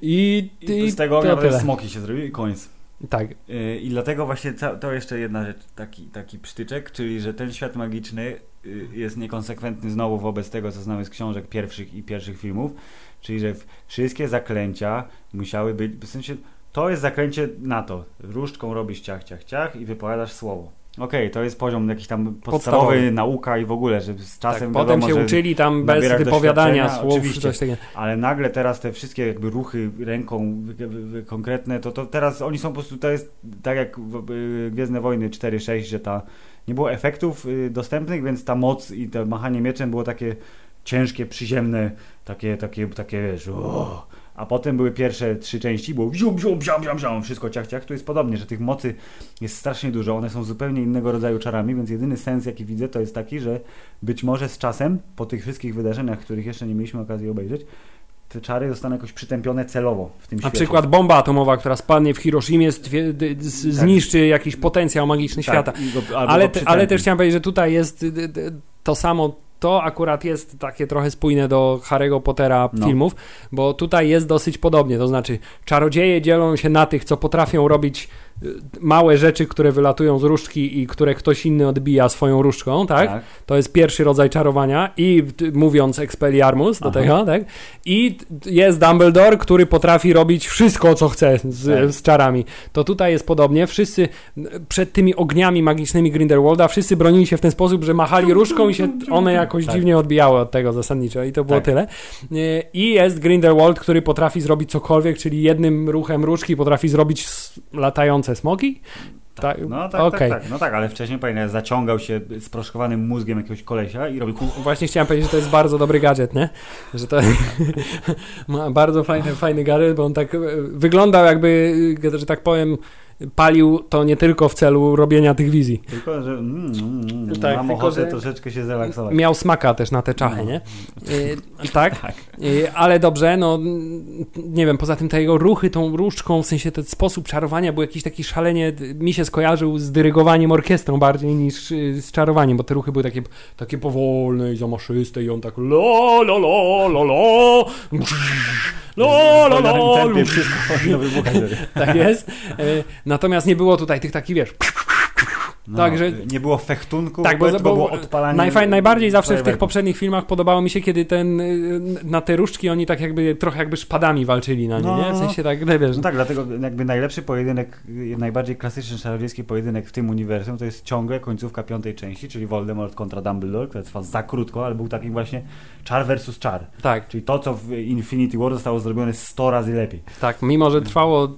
i, i z tego ognia smoki się zrobiły i koniec. Tak, Yy, I dlatego właśnie to jeszcze jedna rzecz, taki, taki przytyczek, czyli że ten świat magiczny yy, jest niekonsekwentny znowu wobec tego, co znamy z książek pierwszych i pierwszych filmów, czyli że wszystkie zaklęcia musiały być, w sensie to jest zaklęcie na to, różdżką robisz ciach, ciach, ciach i wypowiadasz słowo. Okej, to jest poziom jakiś tam podstawowy, Podstawowy. nauka i w ogóle, że z tak. czasem Potem wiadomo, się że, uczyli tam bez wypowiadania słów, oczywiście. coś takiego. ale nagle teraz te wszystkie jakby ruchy ręką konkretne, to, to teraz oni są po prostu, to jest tak jak w, Gwiezdne Wojny 4-6, że ta nie było efektów y, dostępnych, więc ta moc i to machanie mieczem było takie ciężkie, przyziemne, takie, takie, takie wiesz, o. a potem były pierwsze trzy części, było wzium, wzium, wzium, wzium, wzium, wszystko ciach, ciach, tu jest podobnie, że tych mocy jest strasznie dużo, one są zupełnie innego rodzaju czarami, więc jedyny sens jaki widzę to jest taki, że być może z czasem, po tych wszystkich wydarzeniach, których jeszcze nie mieliśmy okazji obejrzeć, te czary zostaną jakoś przytępione celowo w tym Na świecie. przykład bomba atomowa, która spadnie w Hiroshimie, z- zniszczy jakiś potencjał magiczny świata. Tak, i go, Ale, te, ale też chciałem powiedzieć, że tutaj jest to samo. To akurat jest takie trochę spójne do Harry'ego Pottera No. filmów, bo tutaj jest dosyć podobnie. To znaczy, czarodzieje dzielą się na tych, co potrafią robić małe rzeczy, które wylatują z różdżki i które ktoś inny odbija swoją różdżką, tak? tak. To jest pierwszy rodzaj czarowania i mówiąc Expelliarmus do Aha. tego, tak? I jest Dumbledore, który potrafi robić wszystko, co chce z, Tak. z czarami. To tutaj jest podobnie. Wszyscy przed tymi ogniami magicznymi Grindelwalda wszyscy bronili się w ten sposób, że machali różką i się one jakoś Tak. dziwnie odbijały od tego zasadniczo i to było Tak. tyle. Nie, I jest Grindelwald, który potrafi zrobić cokolwiek, czyli jednym ruchem różki potrafi zrobić s- latające smoki. Tak. No tak, Okej. tak, tak. No tak, ale wcześniej pamiętam, zaciągał się sproszkowanym mózgiem jakiegoś kolesia i robił. Właśnie chciałem powiedzieć, że to jest bardzo dobry gadżet, nie? Że to ma bardzo fajny, fajny gadżet, bo on tak e, wyglądał jakby, że tak powiem, palił to nie tylko w celu robienia tych wizji. Tylko, że mm, mm, mm, Tak, mam tylko, ochotę że- troszeczkę się zrelaksować. Miał smaka też na te czachy, No. nie? E, tak? E, ale dobrze, no mm, nie wiem, poza tym te jego ruchy tą różdżką, w sensie ten sposób czarowania był jakiś taki szalenie, mi się skojarzył z dyrygowaniem orkiestrą bardziej niż y, z czarowaniem, bo te ruchy były takie, takie powolne i zamaszyste i on tak lo, lo, lo, lo, lo, lo, lo, lo, tak Natomiast nie było tutaj tych takich, wiesz, No, Także- Nie było fechtunku, Tak, bo- bo, było odpalanie... Najfaj, najbardziej zawsze w tych poprzednich filmach podobało mi się, kiedy ten y, na te różdżki oni tak jakby trochę jakby szpadami walczyli na nie, No, nie? W no, sensie tak, no, wiesz, No tak, dlatego jakby najlepszy pojedynek, najbardziej klasyczny czarodziejski pojedynek w tym uniwersum to jest ciągle końcówka piątej części, czyli Voldemort kontra Dumbledore, która trwa za krótko, ale był taki właśnie czar versus czar. tak, Czyli to, co w Infinity War zostało zrobione 100 razy lepiej. tak, mimo że trwało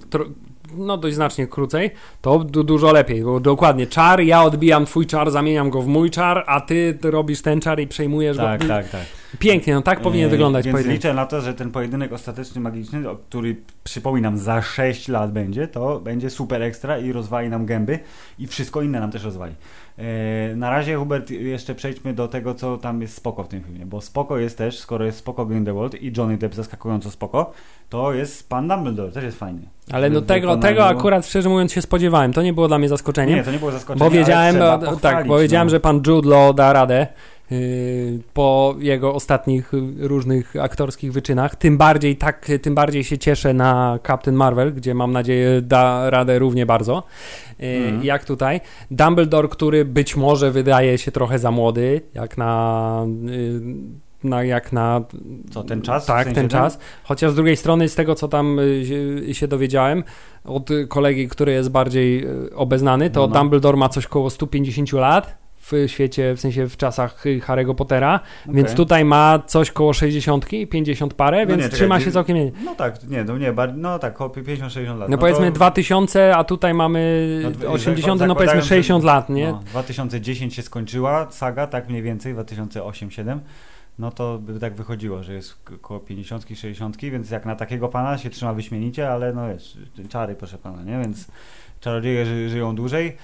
no dość znacznie krócej, to du, dużo lepiej, bo dokładnie czar, ja odbijam twój czar, zamieniam go w mój czar, a ty robisz ten czar i przejmujesz Tak, go. tak, tak. pięknie, no tak powinien E, wyglądać Więc pojedynek. liczę na to, że ten pojedynek ostateczny, magiczny, który przypominam za 6 lat będzie, to będzie super ekstra i rozwali nam gęby i wszystko inne nam też rozwali. E, na razie Hubert, jeszcze przejdźmy do tego, co tam jest spoko w tym filmie, bo spoko jest też, skoro jest spoko Grindelwald i Johnny Depp zaskakująco spoko, to jest pan Dumbledore, też jest fajny. Ale no tego, tego akurat szczerze mówiąc się spodziewałem. To nie było dla mnie zaskoczeniem. Nie, to nie było zaskoczenie, Bo wiedziałem, no, tak, bo wiedziałem, no. że pan Jude Law da radę po jego ostatnich y, różnych aktorskich wyczynach. Tym bardziej tak, tym bardziej się cieszę na Captain Marvel, gdzie mam nadzieję da radę równie bardzo. Yy, Mhm. Jak tutaj. Dumbledore, który być może wydaje się trochę za młody, jak na. Yy, na, jak na Co, ten czas? W tak, sensie ten czas. Chociaż z drugiej strony, z tego co tam y, się, się dowiedziałem od y, kolegi, który jest bardziej y, obeznany, to No, no. Dumbledore ma coś koło 150 lat w świecie, w sensie w czasach Harry'ego Pottera, Okej. więc tutaj ma coś koło 60, 50 parę, No więc nie, trzyma czekaj, się całkiem. No tak, nie, no nie, no tak, około 50-60 lat. No, powiedzmy to- 2000, a tutaj mamy No, d- 80, no powiedzmy że- 60 lat, nie? No, 2010 się skończyła saga, tak mniej więcej, 2008-2007. No to by tak wychodziło, że jest k- koło 50 60 więc jak na takiego pana się trzyma wyśmienicie, ale no wiesz, czary proszę pana, nie? Więc czarodzieje ży, żyją dłużej.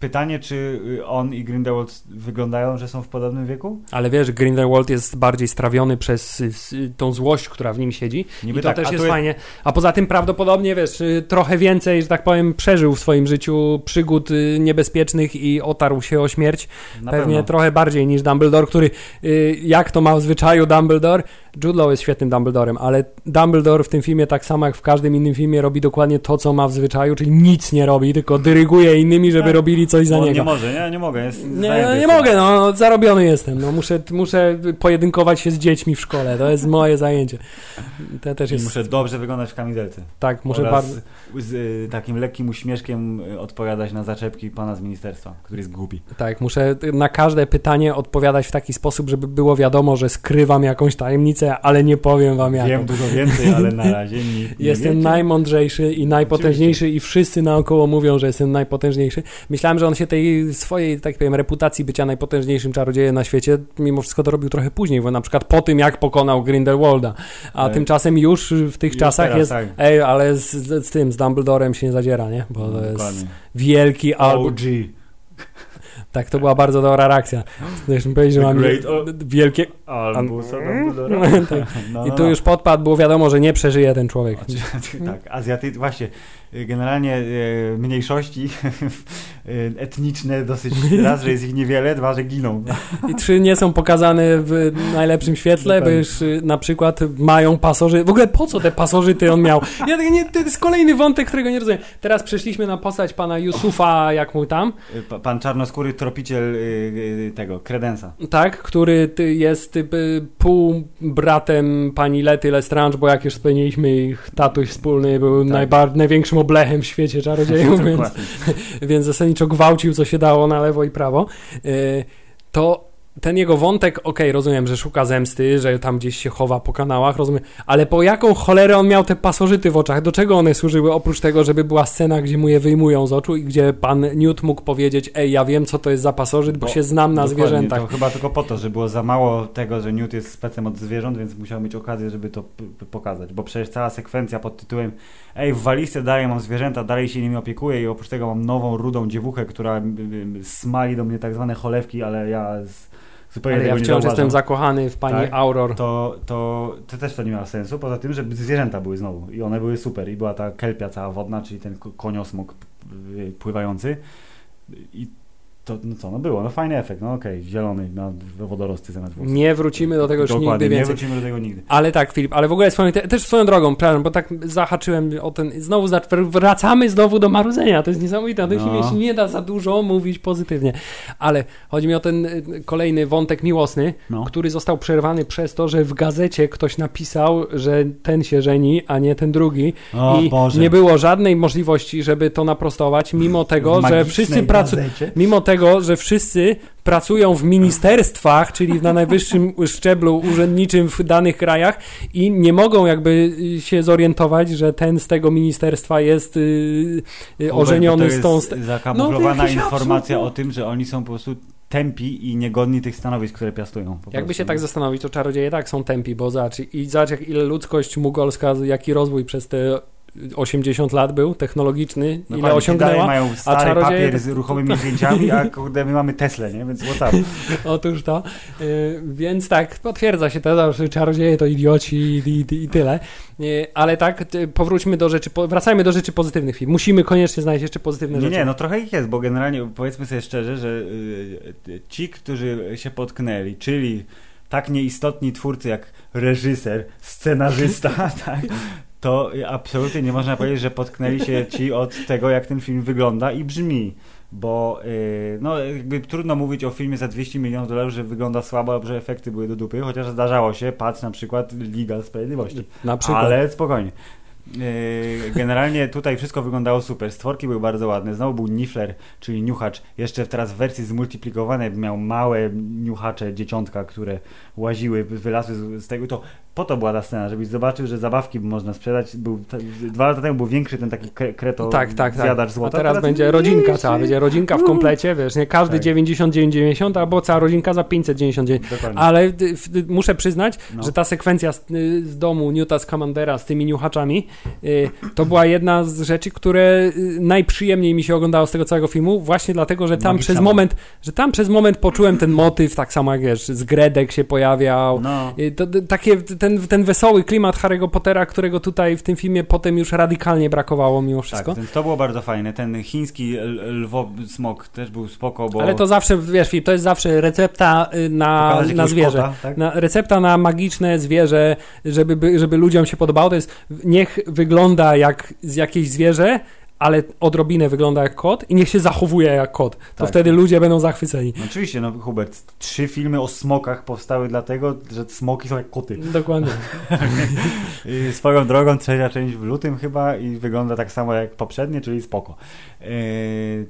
Pytanie, czy y, on i Grindelwald wyglądają, że są w podobnym wieku? Ale wiesz, Grindelwald jest bardziej strawiony przez y, s- tą złość, która w nim siedzi. Niby I to tak, też a jest fajnie. A poza tym prawdopodobnie, wiesz, y, trochę więcej, że tak powiem, przeżył w swoim życiu przygód y, niebezpiecznych i otarł się o śmierć. Na Pewnie pewno. trochę bardziej niż Dumbledore, który, y, jak to ma w zwyczaju Dumbledore, Jude Law jest świetnym Dumbledorem, ale Dumbledore w tym filmie, tak samo jak w każdym innym filmie, robi dokładnie to, co ma w zwyczaju, czyli nic nie robi, tylko dyryguje innymi, żeby Tak. robili coś za On niego. nie może, nie, nie mogę. Jest Nie, no nie mogę, no zarobiony jestem. No, muszę, muszę pojedynkować się z dziećmi w szkole. To jest moje zajęcie. To też I jest. muszę dobrze wyglądać w kamizelce. Tak, muszę Oraz bardzo. z y, takim lekkim uśmieszkiem y, odpowiadać na zaczepki pana z ministerstwa, który jest głupi. Tak, muszę na każde pytanie odpowiadać w taki sposób, żeby było wiadomo, że skrywam jakąś tajemnicę, ale nie powiem wam jaką. Wiem dużo więcej, ale na razie nie, nie Jestem wiecie. najmądrzejszy i najpotężniejszy i wszyscy naokoło mówią, że jestem najpotężniejszy. Myślałem, że on się tej swojej, tak powiem, reputacji bycia najpotężniejszym czarodziejem na świecie mimo wszystko dorobił trochę później, bo na przykład po tym, jak pokonał Grindelwalda. A Ej. tymczasem już w tych Już czasach teraz, jest... tak. Ej, ale z, z, z tym, z Dumbledorem się nie zadziera, nie? Bo to jest Dokładnie. wielki album. OG. Tak, to była bardzo dobra reakcja. Zresztą powiedzieć, że mam wielkie... Albusa. Dumbledora. Tak. No, I no, tu no. już podpadł, było wiadomo, że nie przeżyje ten człowiek. tak, Azjaty, właśnie, generalnie y, mniejszości y, etniczne dosyć, raz, że jest ich niewiele, dwa, że giną. I trzy nie są pokazane w najlepszym świetle, gdyż y, na przykład mają pasożyty. W ogóle po co te pasożyty on miał? Ja, nie, to jest kolejny wątek, którego nie rozumiem. Teraz przeszliśmy na postać pana Yusufa, jak mu tam, Y, pa- Pan czarnoskóry tropiciel y, y, tego, kredensa. tak, który jest y, pół bratem pani Lety Lestrange, bo jak już wspomnieliśmy, ich tatuś wspólny był Tak. największym oblechem w świecie czarodziejów, więc więc zasadniczo gwałcił, co się dało na lewo i prawo, yy, to ten jego wątek, okej, rozumiem, że szuka zemsty, że tam gdzieś się chowa po kanałach, rozumiem, ale po jaką cholerę on miał te pasożyty w oczach? Do czego one służyły, oprócz tego, żeby była scena, gdzie mu je wyjmują z oczu i gdzie pan Newt mógł powiedzieć, ej, ja wiem, co to jest za pasożyt, bo, Bo- się znam na zwierzętach. To chyba tylko po to, że było za mało tego, że Newt jest specem od zwierząt, więc musiał mieć okazję, żeby to pokazać. Bo przecież cała sekwencja pod tytułem Ej, w walizce dalej mam zwierzęta, dalej się nimi opiekuję i oprócz tego mam nową, rudą dziewuchę, która smali do mnie tak zwane cholewki, ale ja z, zupełnie Ale ja nie wciąż jestem zakochany w pani Tak? Auror. to, to, to też to nie miało sensu, poza tym, że zwierzęta były znowu i one były super i była ta kelpia cała wodna, czyli ten ko- koniosmok y, pływający i to, no co, no było, no fajny efekt, no okej, zielony na wodorosty zamiast włosów. Nie wrócimy do tego już Dokładnie, nigdy nie więcej. wrócimy do tego nigdy. Ale tak, Filip, ale w ogóle swoją, te, też swoją drogą, przepraszam, bo tak zahaczyłem o ten, znowu wracamy znowu do marudzenia, to jest niesamowite, na tym No. filmie się nie da za dużo mówić pozytywnie, ale chodzi mi o ten y, kolejny wątek miłosny, No. który został przerwany przez to, że w gazecie ktoś napisał, że ten się żeni, a nie ten drugi O i Boże. nie było żadnej możliwości, żeby to naprostować, mimo tego, że wszyscy pracują. Mimo tego, że wszyscy pracują w ministerstwach, czyli na najwyższym szczeblu urzędniczym w danych krajach i nie mogą jakby się zorientować, że ten z tego ministerstwa jest y, y, Hubert, ożeniony z tą... jest st- zakamuflowana No, informacja no. o tym, że oni są po prostu tępi i niegodni tych stanowisk, które piastują. Jakby się tak zastanowić, to czarodzieje tak są tępi, bo zobacz, i zobacz jak ile ludzkość mugolska, jaki rozwój przez te 80 lat był, technologiczny, ile ci dalej osiągnęła. mają stary czarodzieje- papier z ruchomymi zdjęciami, a kurde, my mamy Teslę, nie? Więc what's up? Otóż to. Y, więc tak, potwierdza się to, że czarodzieje to idioci i, i, i tyle. Y, ale tak, ty, powróćmy do rzeczy, po, wracajmy do rzeczy pozytywnych film. Musimy koniecznie znaleźć jeszcze pozytywne Nie, rzeczy. nie, no trochę ich jest, bo generalnie powiedzmy sobie szczerze, że y, y, ci, którzy się potknęli, czyli tak nieistotni twórcy jak reżyser, scenarzysta, tak, to absolutnie nie można powiedzieć, że potknęli się ci od tego, jak ten film wygląda i brzmi. Bo y, no, jakby trudno mówić o filmie za 200 milionów dolarów, że wygląda słabo, albo że efekty były do dupy, chociaż zdarzało się, patrz na przykład Liga Sprawiedliwości. Na przykład. Ale spokojnie. Yy, Generalnie tutaj wszystko wyglądało super. Stworki były bardzo ładne. Znowu był Nifler, czyli niuchacz. Jeszcze teraz w wersji zmultiplikowanej miał małe niuchacze dzieciątka, które łaziły, wylazły z tego. To po to była ta scena, żebyś zobaczył, że zabawki można sprzedać. Był, dwa lata temu był większy ten taki kre, kreto Tak, tak, tak. zjadacz A złota. teraz będzie rodzinka cała, będzie rodzinka w komplecie, wiesz, nie każdy Tak. 99,90 albo cała rodzinka za 599. Dokładnie. Ale y, y, muszę przyznać, No. że ta sekwencja z, y, z domu Newta Scamandera z tymi niuchaczami y, to była jedna z rzeczy, które najprzyjemniej mi się oglądało z tego całego filmu, właśnie dlatego, że tam Magiczna przez moment, że tam przez moment poczułem ten motyw, tak samo jak wiesz, z Gredek się pojawiał. No. Y, to, takie, ten, ten wesoły klimat Harry'ego Pottera, którego tutaj w tym filmie potem już radykalnie brakowało mimo wszystko. Tak, to było bardzo fajne. Ten chiński lwo smok też był spoko, bo... Ale to zawsze, wiesz, to jest zawsze recepta y, na, na zwierzę. kota, tak? Na, recepta na magiczne zwierzę, żeby, by- żeby ludziom się podobało, to jest niech wygląda jak z jakieś zwierzę, ale odrobinę wygląda jak kot i niech się zachowuje jak kot. To Tak. wtedy ludzie będą zachwyceni. No oczywiście, no Hubert, trzy filmy o smokach powstały dlatego, że smoki są jak koty. Dokładnie. I swoją drogą trzecia część w lutym chyba i wygląda tak samo jak poprzednie, czyli spoko. Yy,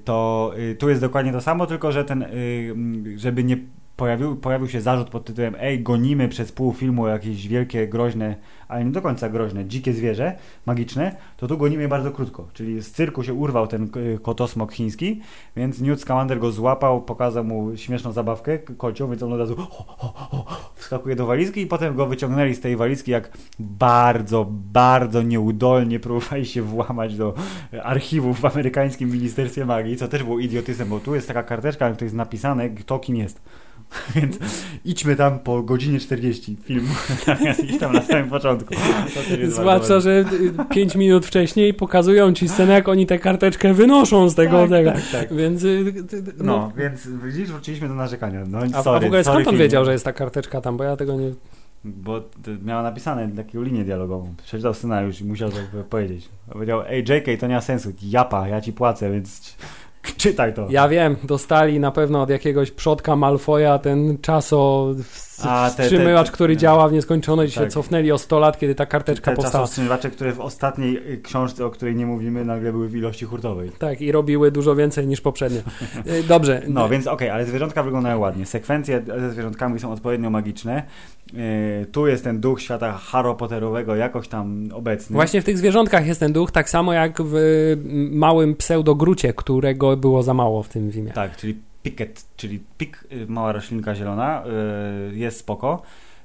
to yy, tu jest dokładnie to samo, tylko że ten, yy, żeby nie pojawił, pojawił się zarzut pod tytułem ej, gonimy przez pół filmu jakieś wielkie, groźne, ale nie do końca groźne, dzikie zwierzę magiczne, to tu gonimy bardzo krótko. Czyli z cyrku się urwał ten yy, kotosmok chiński, więc Newt Scamander go złapał, pokazał mu śmieszną zabawkę kocią, więc on od razu ho, ho, ho, wskakuje do walizki i potem go wyciągnęli z tej walizki, jak bardzo, bardzo nieudolnie próbowali się włamać do archiwów w amerykańskim Ministerstwie Magii, co też było idiotyzmem, bo tu jest taka karteczka, na której jest napisane, kto kim jest. Więc idźmy tam po godzinie 40 filmu, zamiast iść tam na samym początku. Zwłaszcza, że 5 minut wcześniej pokazują ci scenę, jak oni tę karteczkę wynoszą z tego. Tak, tego. tak, tak. Więc y, y, y, No, no. więc widzisz, wróciliśmy do narzekania. No, A, sorry, a w ogóle sorry skąd on filmie. wiedział, że jest ta karteczka tam, bo ja tego nie... Bo miała napisane taką linię dialogową. Przeczytał scenariusz i musiał to powiedzieć. Powiedział, ej JK, to nie ma sensu, japa, ja ci płacę, więc czytaj to. Ja wiem, dostali na pewno od jakiegoś przodka Malfoja ten czaso A, te- te- wstrzymywacz, te- który te- działa w nieskończoność i się Tak. cofnęli o 100 lat, kiedy ta karteczka Te powstała. czasowstrzymywacze, które w ostatniej y, książce, o której nie mówimy, nagle były w ilości hurtowej. Tak, i robiły dużo więcej niż poprzednio. Y, Dobrze. No, więc okej, ale zwierzątka wyglądają ładnie. Sekwencje ze zwierzątkami są odpowiednio magiczne. Yy, tu jest ten duch świata Harry Potterowego jakoś tam obecny. Właśnie w tych zwierzątkach jest ten duch, tak samo jak w y, małym pseudogrucie, którego było za mało w tym filmie. Tak, czyli piket, czyli pik, y, mała roślinka zielona, y, jest spoko.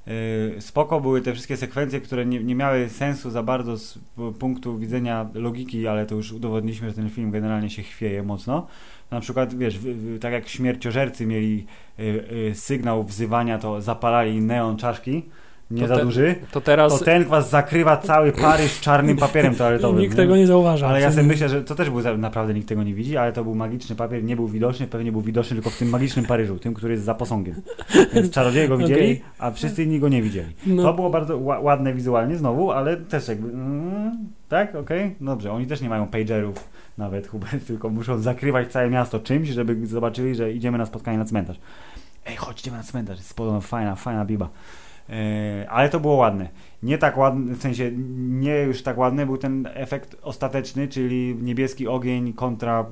Y, Spoko były te wszystkie sekwencje, które nie, nie miały sensu za bardzo z punktu widzenia logiki, ale to już udowodniliśmy, że ten film generalnie się chwieje mocno. Na przykład, wiesz, tak jak śmierciożercy mieli sygnał wzywania, to zapalali neon czaszki, nie To za te- duży. To teraz To ten was zakrywa cały Paryż czarnym papierem toaletowym. nikt nie? tego nie zauważa. Ale ja sobie myślę, że to też był naprawdę nikt tego nie widzi, ale to był magiczny papier, nie był widoczny, pewnie był widoczny tylko w tym magicznym Paryżu, tym, który jest za posągiem. Więc czarodzieje go widzieli, Okej. a wszyscy inni go nie widzieli. No. To było bardzo ła- ładne wizualnie znowu, ale też jakby mm, tak, okej, dobrze, oni też nie mają pagerów nawet, Hubert, tylko muszą zakrywać całe miasto czymś, żeby zobaczyli, że idziemy na spotkanie na cmentarz. Ej, chodź, idziemy na cmentarz, jest podobno fajna, fajna biba. E, ale to było ładne. Nie tak ładny, w sensie nie już tak ładny był ten efekt ostateczny, czyli niebieski ogień kontra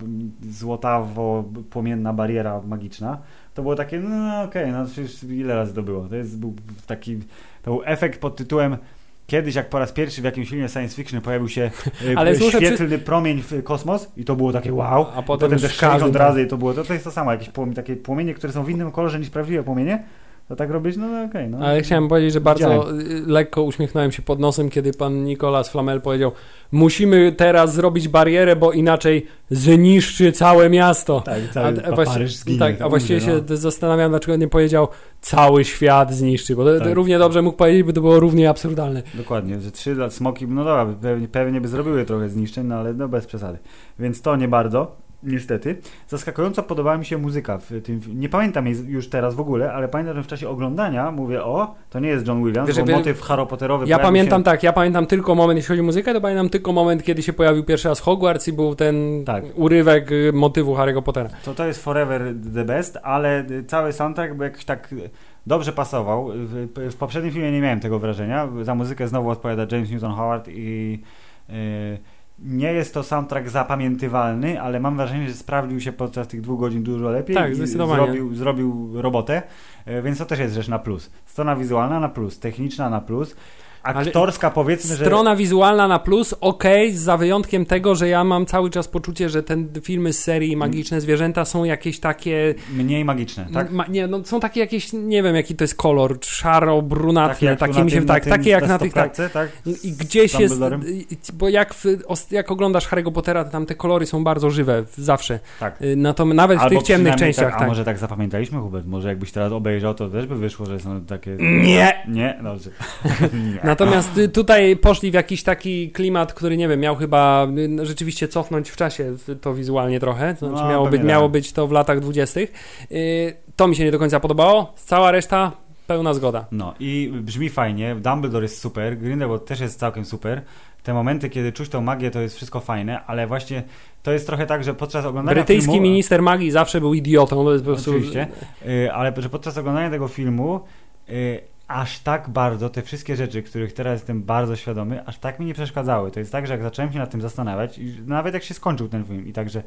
złotawo-płomienna bariera magiczna. To było takie, no okej, no przecież ile razy to było? To jest był taki, to był efekt pod tytułem kiedyś jak po raz pierwszy w jakimś filmie science fiction pojawił się Ale Ale świetlny promień w kosmos i to było takie wow, A I potem potem też w każdym 60 tam- razy i to było, to, to jest to samo, jakieś płom- takie płomienie, które są w innym kolorze niż prawdziwe płomienie, to tak robić, no, no okej, no. Ale chciałem powiedzieć, że bardzo y, lekko uśmiechnąłem się pod nosem, kiedy pan Nicolas Flamel powiedział musimy teraz zrobić barierę, bo inaczej zniszczy całe miasto. Tak, cały a, a, Paryż zginie. tak, a właściwie Umrze, się d- zastanawiam, dlaczego nie powiedział cały świat zniszczy, bo to, to Tak. równie dobrze mógł powiedzieć, by to było równie absurdalne. Dokładnie, że trzy lat smoki, no dobra, pewnie, pewnie by zrobiły trochę zniszczeń, no ale no bez przesady. Więc to nie bardzo, niestety. Zaskakująco podobała mi się muzyka w tym, nie pamiętam jej już teraz w ogóle, ale pamiętam, że w czasie oglądania mówię, o, to nie jest John Williams, Wiesz, bo motyw Harry Potterowy Ja pamiętam się... tak, ja pamiętam tylko moment, jeśli chodzi o muzykę, to pamiętam tylko moment, kiedy się pojawił pierwszy raz Hogwarts i był ten Tak. urywek y, motywu Harry'ego Pottera. To to jest forever the best, ale cały soundtrack by jakoś tak dobrze pasował. W, w poprzednim filmie nie miałem tego wrażenia. Za muzykę znowu odpowiada James Newton Howard i yy, nie jest to soundtrack zapamiętywalny, ale mam wrażenie, że sprawdził się podczas tych dwóch godzin dużo lepiej Tak, i zrobił, zrobił robotę, yy, więc to też jest rzecz na plus. Strona wizualna na plus, techniczna na plus, aktorska powiedzmy, że... Strona wizualna na plus, okej, za wyjątkiem tego, że ja mam cały czas poczucie, że te filmy z serii Magiczne Zwierzęta są jakieś takie... Mniej magiczne, tak? Ma, nie, no są takie jakieś, nie wiem jaki to jest kolor, szaro-brunatne, takie mi się, tak, takie jak na tych, tak, tak? I gdzieś jest, bo jak, w, jak oglądasz Harry'ego Pottera, to tam te kolory są bardzo żywe, zawsze. Tak. Y, No to nawet w Albo tych ciemnych częściach, tak, A tak. może tak zapamiętaliśmy, Hubert? Może jakbyś teraz obejrzał, to też by wyszło, że są takie... Nie! Nie? Dobrze. Nie. Natomiast tutaj poszli w jakiś taki klimat, który nie wiem, miał chyba no, rzeczywiście cofnąć w czasie to wizualnie trochę. To znaczy No, miało, być, miało tak. być to w latach dwudziestych. Y, To mi się nie do końca podobało. Cała reszta pełna zgoda. No i brzmi fajnie, Dumbledore jest super, Grindelwald też jest całkiem super. Te momenty, kiedy czuć tą magię, to jest wszystko fajne, ale właśnie to jest trochę tak, że podczas oglądania Brytyjski filmu... minister magii zawsze był idiotą. To jest po prostu... Oczywiście. Y, ale że podczas oglądania tego filmu y, aż tak bardzo te wszystkie rzeczy, których teraz jestem bardzo świadomy, aż tak mi nie przeszkadzały. To jest tak, że jak zacząłem się nad tym zastanawiać, i nawet jak się skończył ten film i także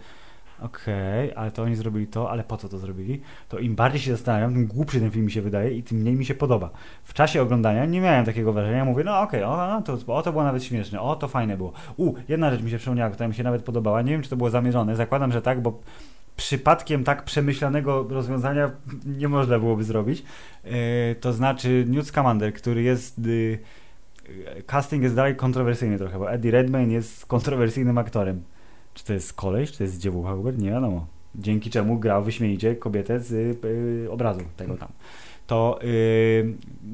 okej, ale to oni zrobili to, ale po co to zrobili? To im bardziej się zastanawiam, tym głupszy ten film mi się wydaje i tym mniej mi się podoba. W czasie oglądania nie miałem takiego wrażenia, mówię, no okej, o, no, to, o, to było nawet śmieszne, o, to fajne było. U, jedna rzecz mi się przypomniała, która mi się nawet podobała, nie wiem, czy to było zamierzone, zakładam, że tak, bo przypadkiem tak przemyślanego rozwiązania nie można byłoby zrobić. Yy, to znaczy Newt Scamander, który jest... Yy, casting jest dalej kontrowersyjny trochę, bo Eddie Redmayne jest kontrowersyjnym aktorem. Czy to jest koleś, czy to jest dziewucha? Nie wiadomo. Dzięki czemu grał wyśmienicie kobietę z yy, obrazu tego tam. To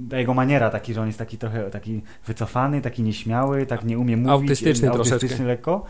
yy, jego maniera taki, że on jest taki trochę taki wycofany, taki nieśmiały, tak nie umie mówić. Autystyczny yy, troszeczkę. autystyczny lekko.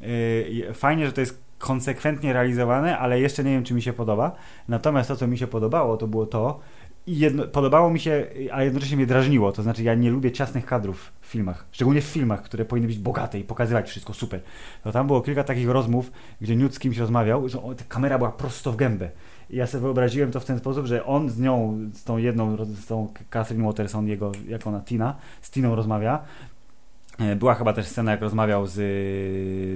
Yy, fajnie, że to jest konsekwentnie realizowane, ale jeszcze nie wiem, czy mi się podoba. Natomiast to, co mi się podobało, to było to, i jedno, podobało mi się, a jednocześnie mnie drażniło. To znaczy, ja nie lubię ciasnych kadrów w filmach. Szczególnie w filmach, które powinny być bogate i pokazywać wszystko super. To tam było kilka takich rozmów, gdzie Newt z kimś rozmawiał, że kamera była prosto w gębę. I ja sobie wyobraziłem to w ten sposób, że on z nią, z tą jedną, z tą Catherine Waterson, jego, jak ona, Tina, z Tiną rozmawia. E, Była chyba też scena, jak rozmawiał z,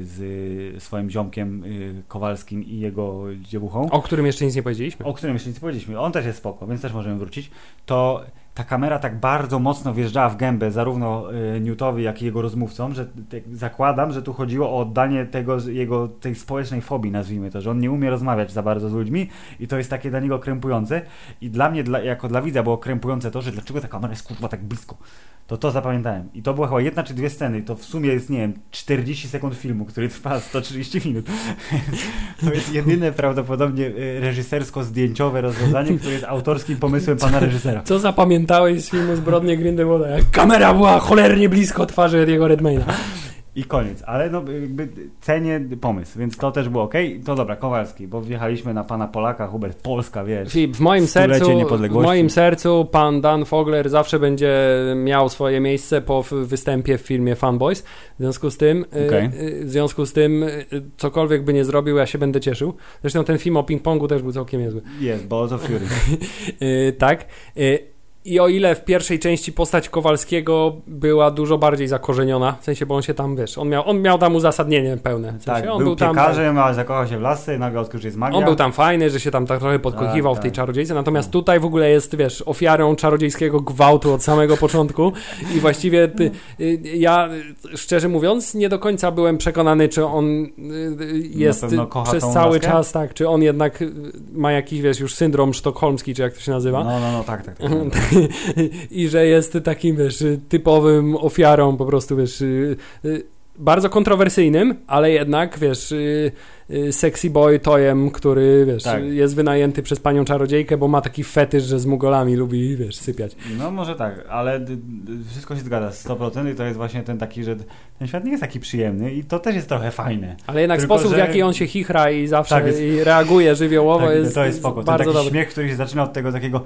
z swoim ziomkiem y, Kowalskim i jego dziewuchą O którym jeszcze nic nie powiedzieliśmy. o którym jeszcze nic nie powiedzieliśmy, on też jest spoko, więc też możemy wrócić, to ta kamera tak bardzo mocno wjeżdżała w gębę zarówno y, Newtowi, jak i jego rozmówcom, że te, zakładam, że tu chodziło o oddanie tego, jego tej społecznej fobii, nazwijmy to, że on nie umie rozmawiać za bardzo z ludźmi i to jest takie dla niego krępujące i dla mnie, dla, jako dla widza było krępujące to, że dlaczego ta kamera jest kurwa tak blisko. To to zapamiętałem. I to była chyba jedna czy dwie sceny. To w sumie jest, nie wiem, 40 sekund filmu, który trwa 130 minut. to jest jedyne prawdopodobnie y, reżysersko-zdjęciowe rozwiązanie, które jest autorskim pomysłem pana reżysera. Co zapamiętałeś z filmu Zbrodnie Grindelwalda? Jak kamera była cholernie blisko twarzy Ediego Redmayna. I koniec. Ale no jakby cenię pomysł, więc to też było ok. To dobra, Kowalski, bo wjechaliśmy na pana Polaka, Hubert, Polska, wiesz. Filip, w moim sercu, w moim sercu pan Dan Fogler zawsze będzie miał swoje miejsce po występie w filmie Fanboys. W związku z tym, y, Okej. y, w związku z tym, y, cokolwiek by nie zrobił, ja się będę cieszył. Zresztą ten film o ping-pongu też był całkiem niezły. Jest, Balls of Fury. Y, tak. I o ile w pierwszej części postać Kowalskiego była dużo bardziej zakorzeniona, w sensie, bo on się tam, wiesz, on miał, on miał tam uzasadnienie pełne. W sensie, Tak, on był, tam, piekarzem, ale zakochał się w lasce i nagle odkrył, że jest magia. on był tam fajny, że się tam tak trochę podkochiwał Tak, w tej tak. czarodziejce, natomiast tutaj w ogóle jest, wiesz, ofiarą czarodziejskiego gwałtu od samego początku i właściwie ty, y, ja, szczerze mówiąc, nie do końca byłem przekonany, czy on y, jest przez cały laskę? czas, tak, czy on jednak ma jakiś, wiesz, już syndrom sztokholmski, czy jak to się nazywa. No, no, no, tak, tak. tak. I że jest takim, wiesz, typowym ofiarą, po prostu, wiesz, y, y, bardzo kontrowersyjnym, ale jednak, wiesz, y, sexy boy tojem, który, wiesz, Tak. jest wynajęty przez panią czarodziejkę, bo ma taki fetysz, że z mugolami lubi, wiesz, sypiać. No może tak, ale wszystko się zgadza, 100% i to jest właśnie ten taki, że ten świat nie jest taki przyjemny i to też jest trochę fajne. Ale jednak Tylko, sposób, w że- jaki on się chichra i zawsze Tak, jest- i reaguje żywiołowo Tak, jest, to jest spoko. Ten bardzo taki dobry. śmiech, który się zaczyna od tego takiego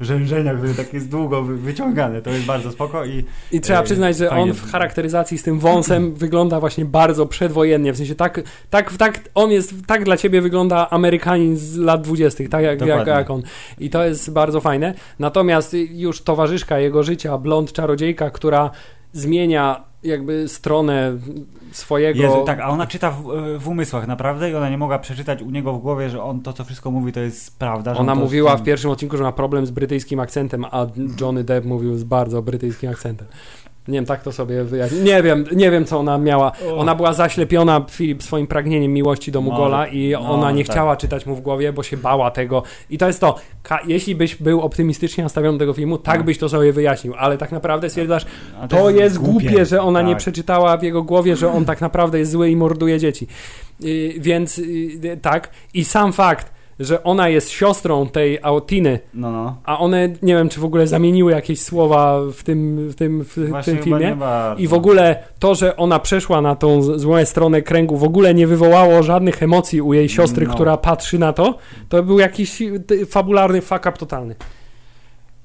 rzężenia, który tak jest długo wy- wyciągany, to jest bardzo spoko i I trzeba Ej, przyznać, że on w charakteryzacji z tym wąsem wygląda właśnie bardzo przedwojennie. W sensie tak, tak, tak on jest, tak dla ciebie wygląda Amerykanin z lat dwudziestych, tak jak, jak, jak on. I to jest bardzo fajne. Natomiast już towarzyszka jego życia, blond czarodziejka, która zmienia jakby stronę swojego... Jezu, tak, a ona czyta w, w umysłach naprawdę i ona nie mogła przeczytać u niego w głowie, że on to, co wszystko mówi, to jest prawda. Że Ona to mówiła w pierwszym odcinku, że ma problem z brytyjskim akcentem, a Johnny Depp mówił z bardzo brytyjskim akcentem. Nie wiem, tak to sobie wyjaśnić. Nie wiem, nie wiem, co ona miała. Ona była zaślepiona, Filip, swoim pragnieniem miłości do Mugola Może. i No, ona nie tak. chciała czytać mu w głowie, bo się bała tego. I to jest to. Ka- jeśli byś był optymistycznie nastawiony do tego filmu, tak No. byś to sobie wyjaśnił, ale tak naprawdę stwierdzasz, A to jest głupie, że ona nie tak. przeczytała w jego głowie, że on tak naprawdę jest zły i morduje dzieci. Yy, więc yy, tak. I sam fakt, że ona jest siostrą tej Autiny, No, no. a one, nie wiem, czy w ogóle zamieniły jakieś słowa w tym, w tym, w, Właśnie tym filmie. I w ogóle to, że ona przeszła na tą złą stronę kręgu, w ogóle nie wywołało żadnych emocji u jej siostry, No. która patrzy na to. To był jakiś fabularny fuck up totalny.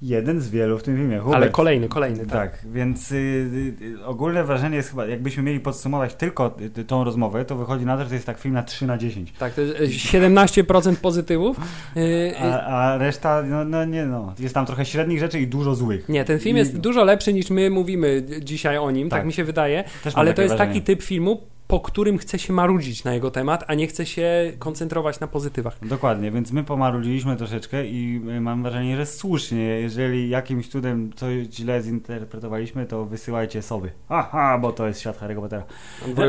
Jeden z wielu w tym filmie. Hubert. Ale kolejny, kolejny, tak. Tak, więc y, y, ogólne wrażenie jest chyba, jakbyśmy mieli podsumować tylko y, tą rozmowę, to wychodzi na to, że to jest tak film na 3 na 10. Tak, to jest y, 17% pozytywów. Y, y, A, a reszta, no, no nie no, jest tam trochę średnich rzeczy i dużo złych. Nie, ten film jest I- dużo lepszy niż my mówimy dzisiaj o nim, tak, Tak. mi się wydaje, Też ale to jest wrażenie. taki typ filmu, po którym chce się marudzić na jego temat, a nie chce się koncentrować na pozytywach. Dokładnie, więc my pomarudziliśmy troszeczkę i y, mam wrażenie, że słusznie. Jeżeli jakimś cudem coś źle zinterpretowaliśmy, to wysyłajcie sowy. Aha, bo to jest świat Harry'ego Pottera.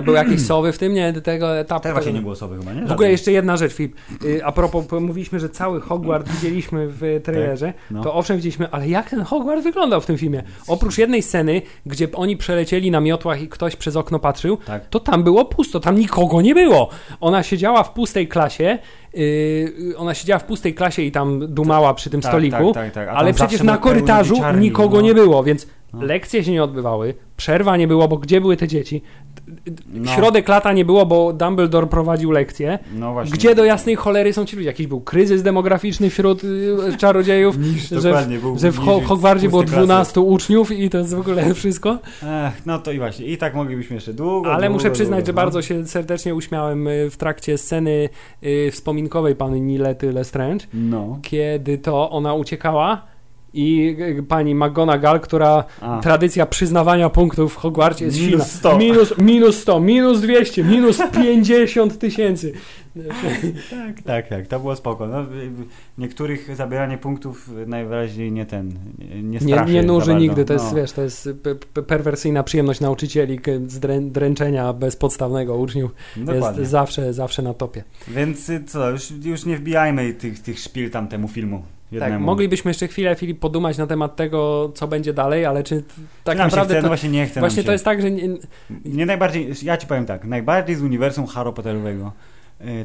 Były jakieś sowy w tym, nie, do tego etapu. Też właśnie nie było sowy chyba, nie? W ogóle jeszcze jedna rzecz, Filip. Y, A propos, mówiliśmy, że cały Hogwart widzieliśmy w trailerze, no. to owszem widzieliśmy, ale jak ten Hogwart wyglądał w tym filmie? Oprócz jednej sceny, gdzie oni przelecieli na miotłach i ktoś przez okno patrzył, Tak. to tam było pusto, tam nikogo nie było. Ona siedziała w pustej klasie, yy, ona siedziała w pustej klasie i tam dumała przy tym Tak, stoliku, tak, tak, tak. Ale przecież na korytarzu dzieciarni, nikogo no. nie było, więc No. lekcje się nie odbywały, przerwa nie było, bo gdzie były te dzieci? No. Środek lata nie było, bo Dumbledore prowadził lekcje. No właśnie. Gdzie do jasnej cholery są ci ludzie? Jakiś był kryzys demograficzny wśród y, czarodziejów, że w, że w Ho- niż Hogwarcie było puste klasy. 12 uczniów i to jest w ogóle wszystko. Ech, no to i właśnie, i tak moglibyśmy jeszcze długo. Ale długo, muszę przyznać, długo, że no. bardzo się serdecznie uśmiałem y, w trakcie sceny y, wspominkowej pani Nilety Lestrange, No. kiedy to ona uciekała i y, pani McGonagall, która A. tradycja przyznawania punktów w Hogwarcie jest Minus silna. 100. Minus, minus 100, minus 200, minus 50 tysięcy. Tak, tak, tak, to było spoko. No, niektórych zabieranie punktów najwyraźniej nie ten, nie, nie Nie, straszy nie za nuży nigdy, to jest, no. wiesz, to jest perwersyjna przyjemność nauczycieli dręczenia bezpodstawnego uczniów. Dokładnie. Jest zawsze, zawsze na topie. Więc y, co, już, już nie wbijajmy tych, tych szpil tam temu filmu. Jednemu. Tak, moglibyśmy jeszcze chwilę, Filip, podumać na temat tego, co będzie dalej, ale czy tak nam naprawdę chce, to, no właśnie nie nam właśnie to jest tak, że nie, Nie najbardziej, ja ci powiem tak, najbardziej z uniwersum Harry Potterowego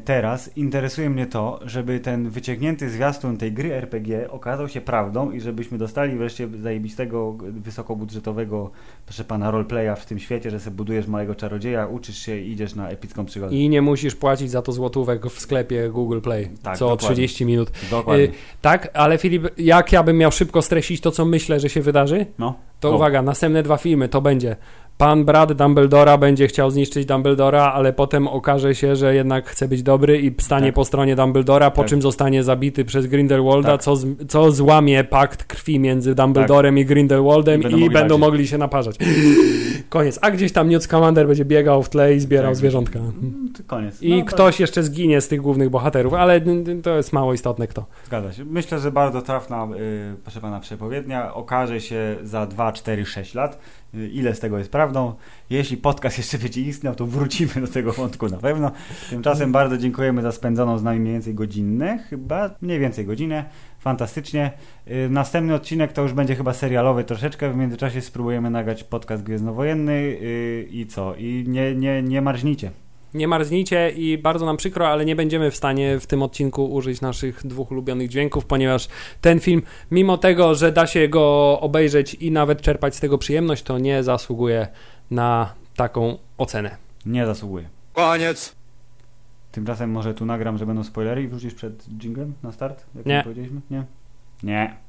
teraz interesuje mnie to, żeby ten wyciągnięty zwiastun tej gry RPG okazał się prawdą i żebyśmy dostali wreszcie zajebistego, wysokobudżetowego, proszę pana, roleplaya w tym świecie, że sobie budujesz małego czarodzieja, uczysz się i idziesz na epicką przygodę. i nie musisz płacić za to złotówek w sklepie Google Play Tak, co dokładnie. 30 minut. Dokładnie. Y, tak, ale Filip, jak ja bym miał szybko streścić to, co myślę, że się wydarzy, no. to O. uwaga, następne dwa filmy to będzie pan brat Dumbledora będzie chciał zniszczyć Dumbledora, ale potem okaże się, że jednak chce być dobry i stanie Tak. po stronie Dumbledora, po Tak. czym zostanie zabity przez Grindelwalda, Tak. co, z, co złamie pakt krwi między Dumbledorem i Grindelwaldem I i będą będą, mogli walczyć. mogli się naparzać. Koniec. A gdzieś tam Newt będzie biegał w tle i zbierał Tak. zwierzątka. To Koniec. I No, ktoś jeszcze zginie z tych głównych bohaterów, ale to jest mało istotne kto. Zgadza się. Myślę, że bardzo trafna, y, proszę pana, przepowiednia. Okaże się za 2, 4, 6 lat, ile z tego jest prawdą. Jeśli podcast jeszcze będzie istniał, to wrócimy do tego wątku na pewno. Tymczasem bardzo dziękujemy za spędzoną z nami mniej więcej godzinę, chyba mniej więcej godzinę. Fantastycznie. Y, Następny odcinek to już będzie chyba serialowy troszeczkę. W międzyczasie spróbujemy nagrać podcast gwiezdnowojenny y, i co? I nie, nie, nie marznijcie. Nie marznijcie i bardzo nam przykro, ale nie będziemy w stanie w tym odcinku użyć naszych dwóch ulubionych dźwięków, ponieważ ten film, mimo tego, że da się go obejrzeć i nawet czerpać z tego przyjemność, to nie zasługuje na taką ocenę. Nie zasługuje. Koniec. Tymczasem może tu nagram, że będą spoilery i wrzucisz przed jinglem na start? Jak Nie. powiedzieliśmy? Nie. Nie.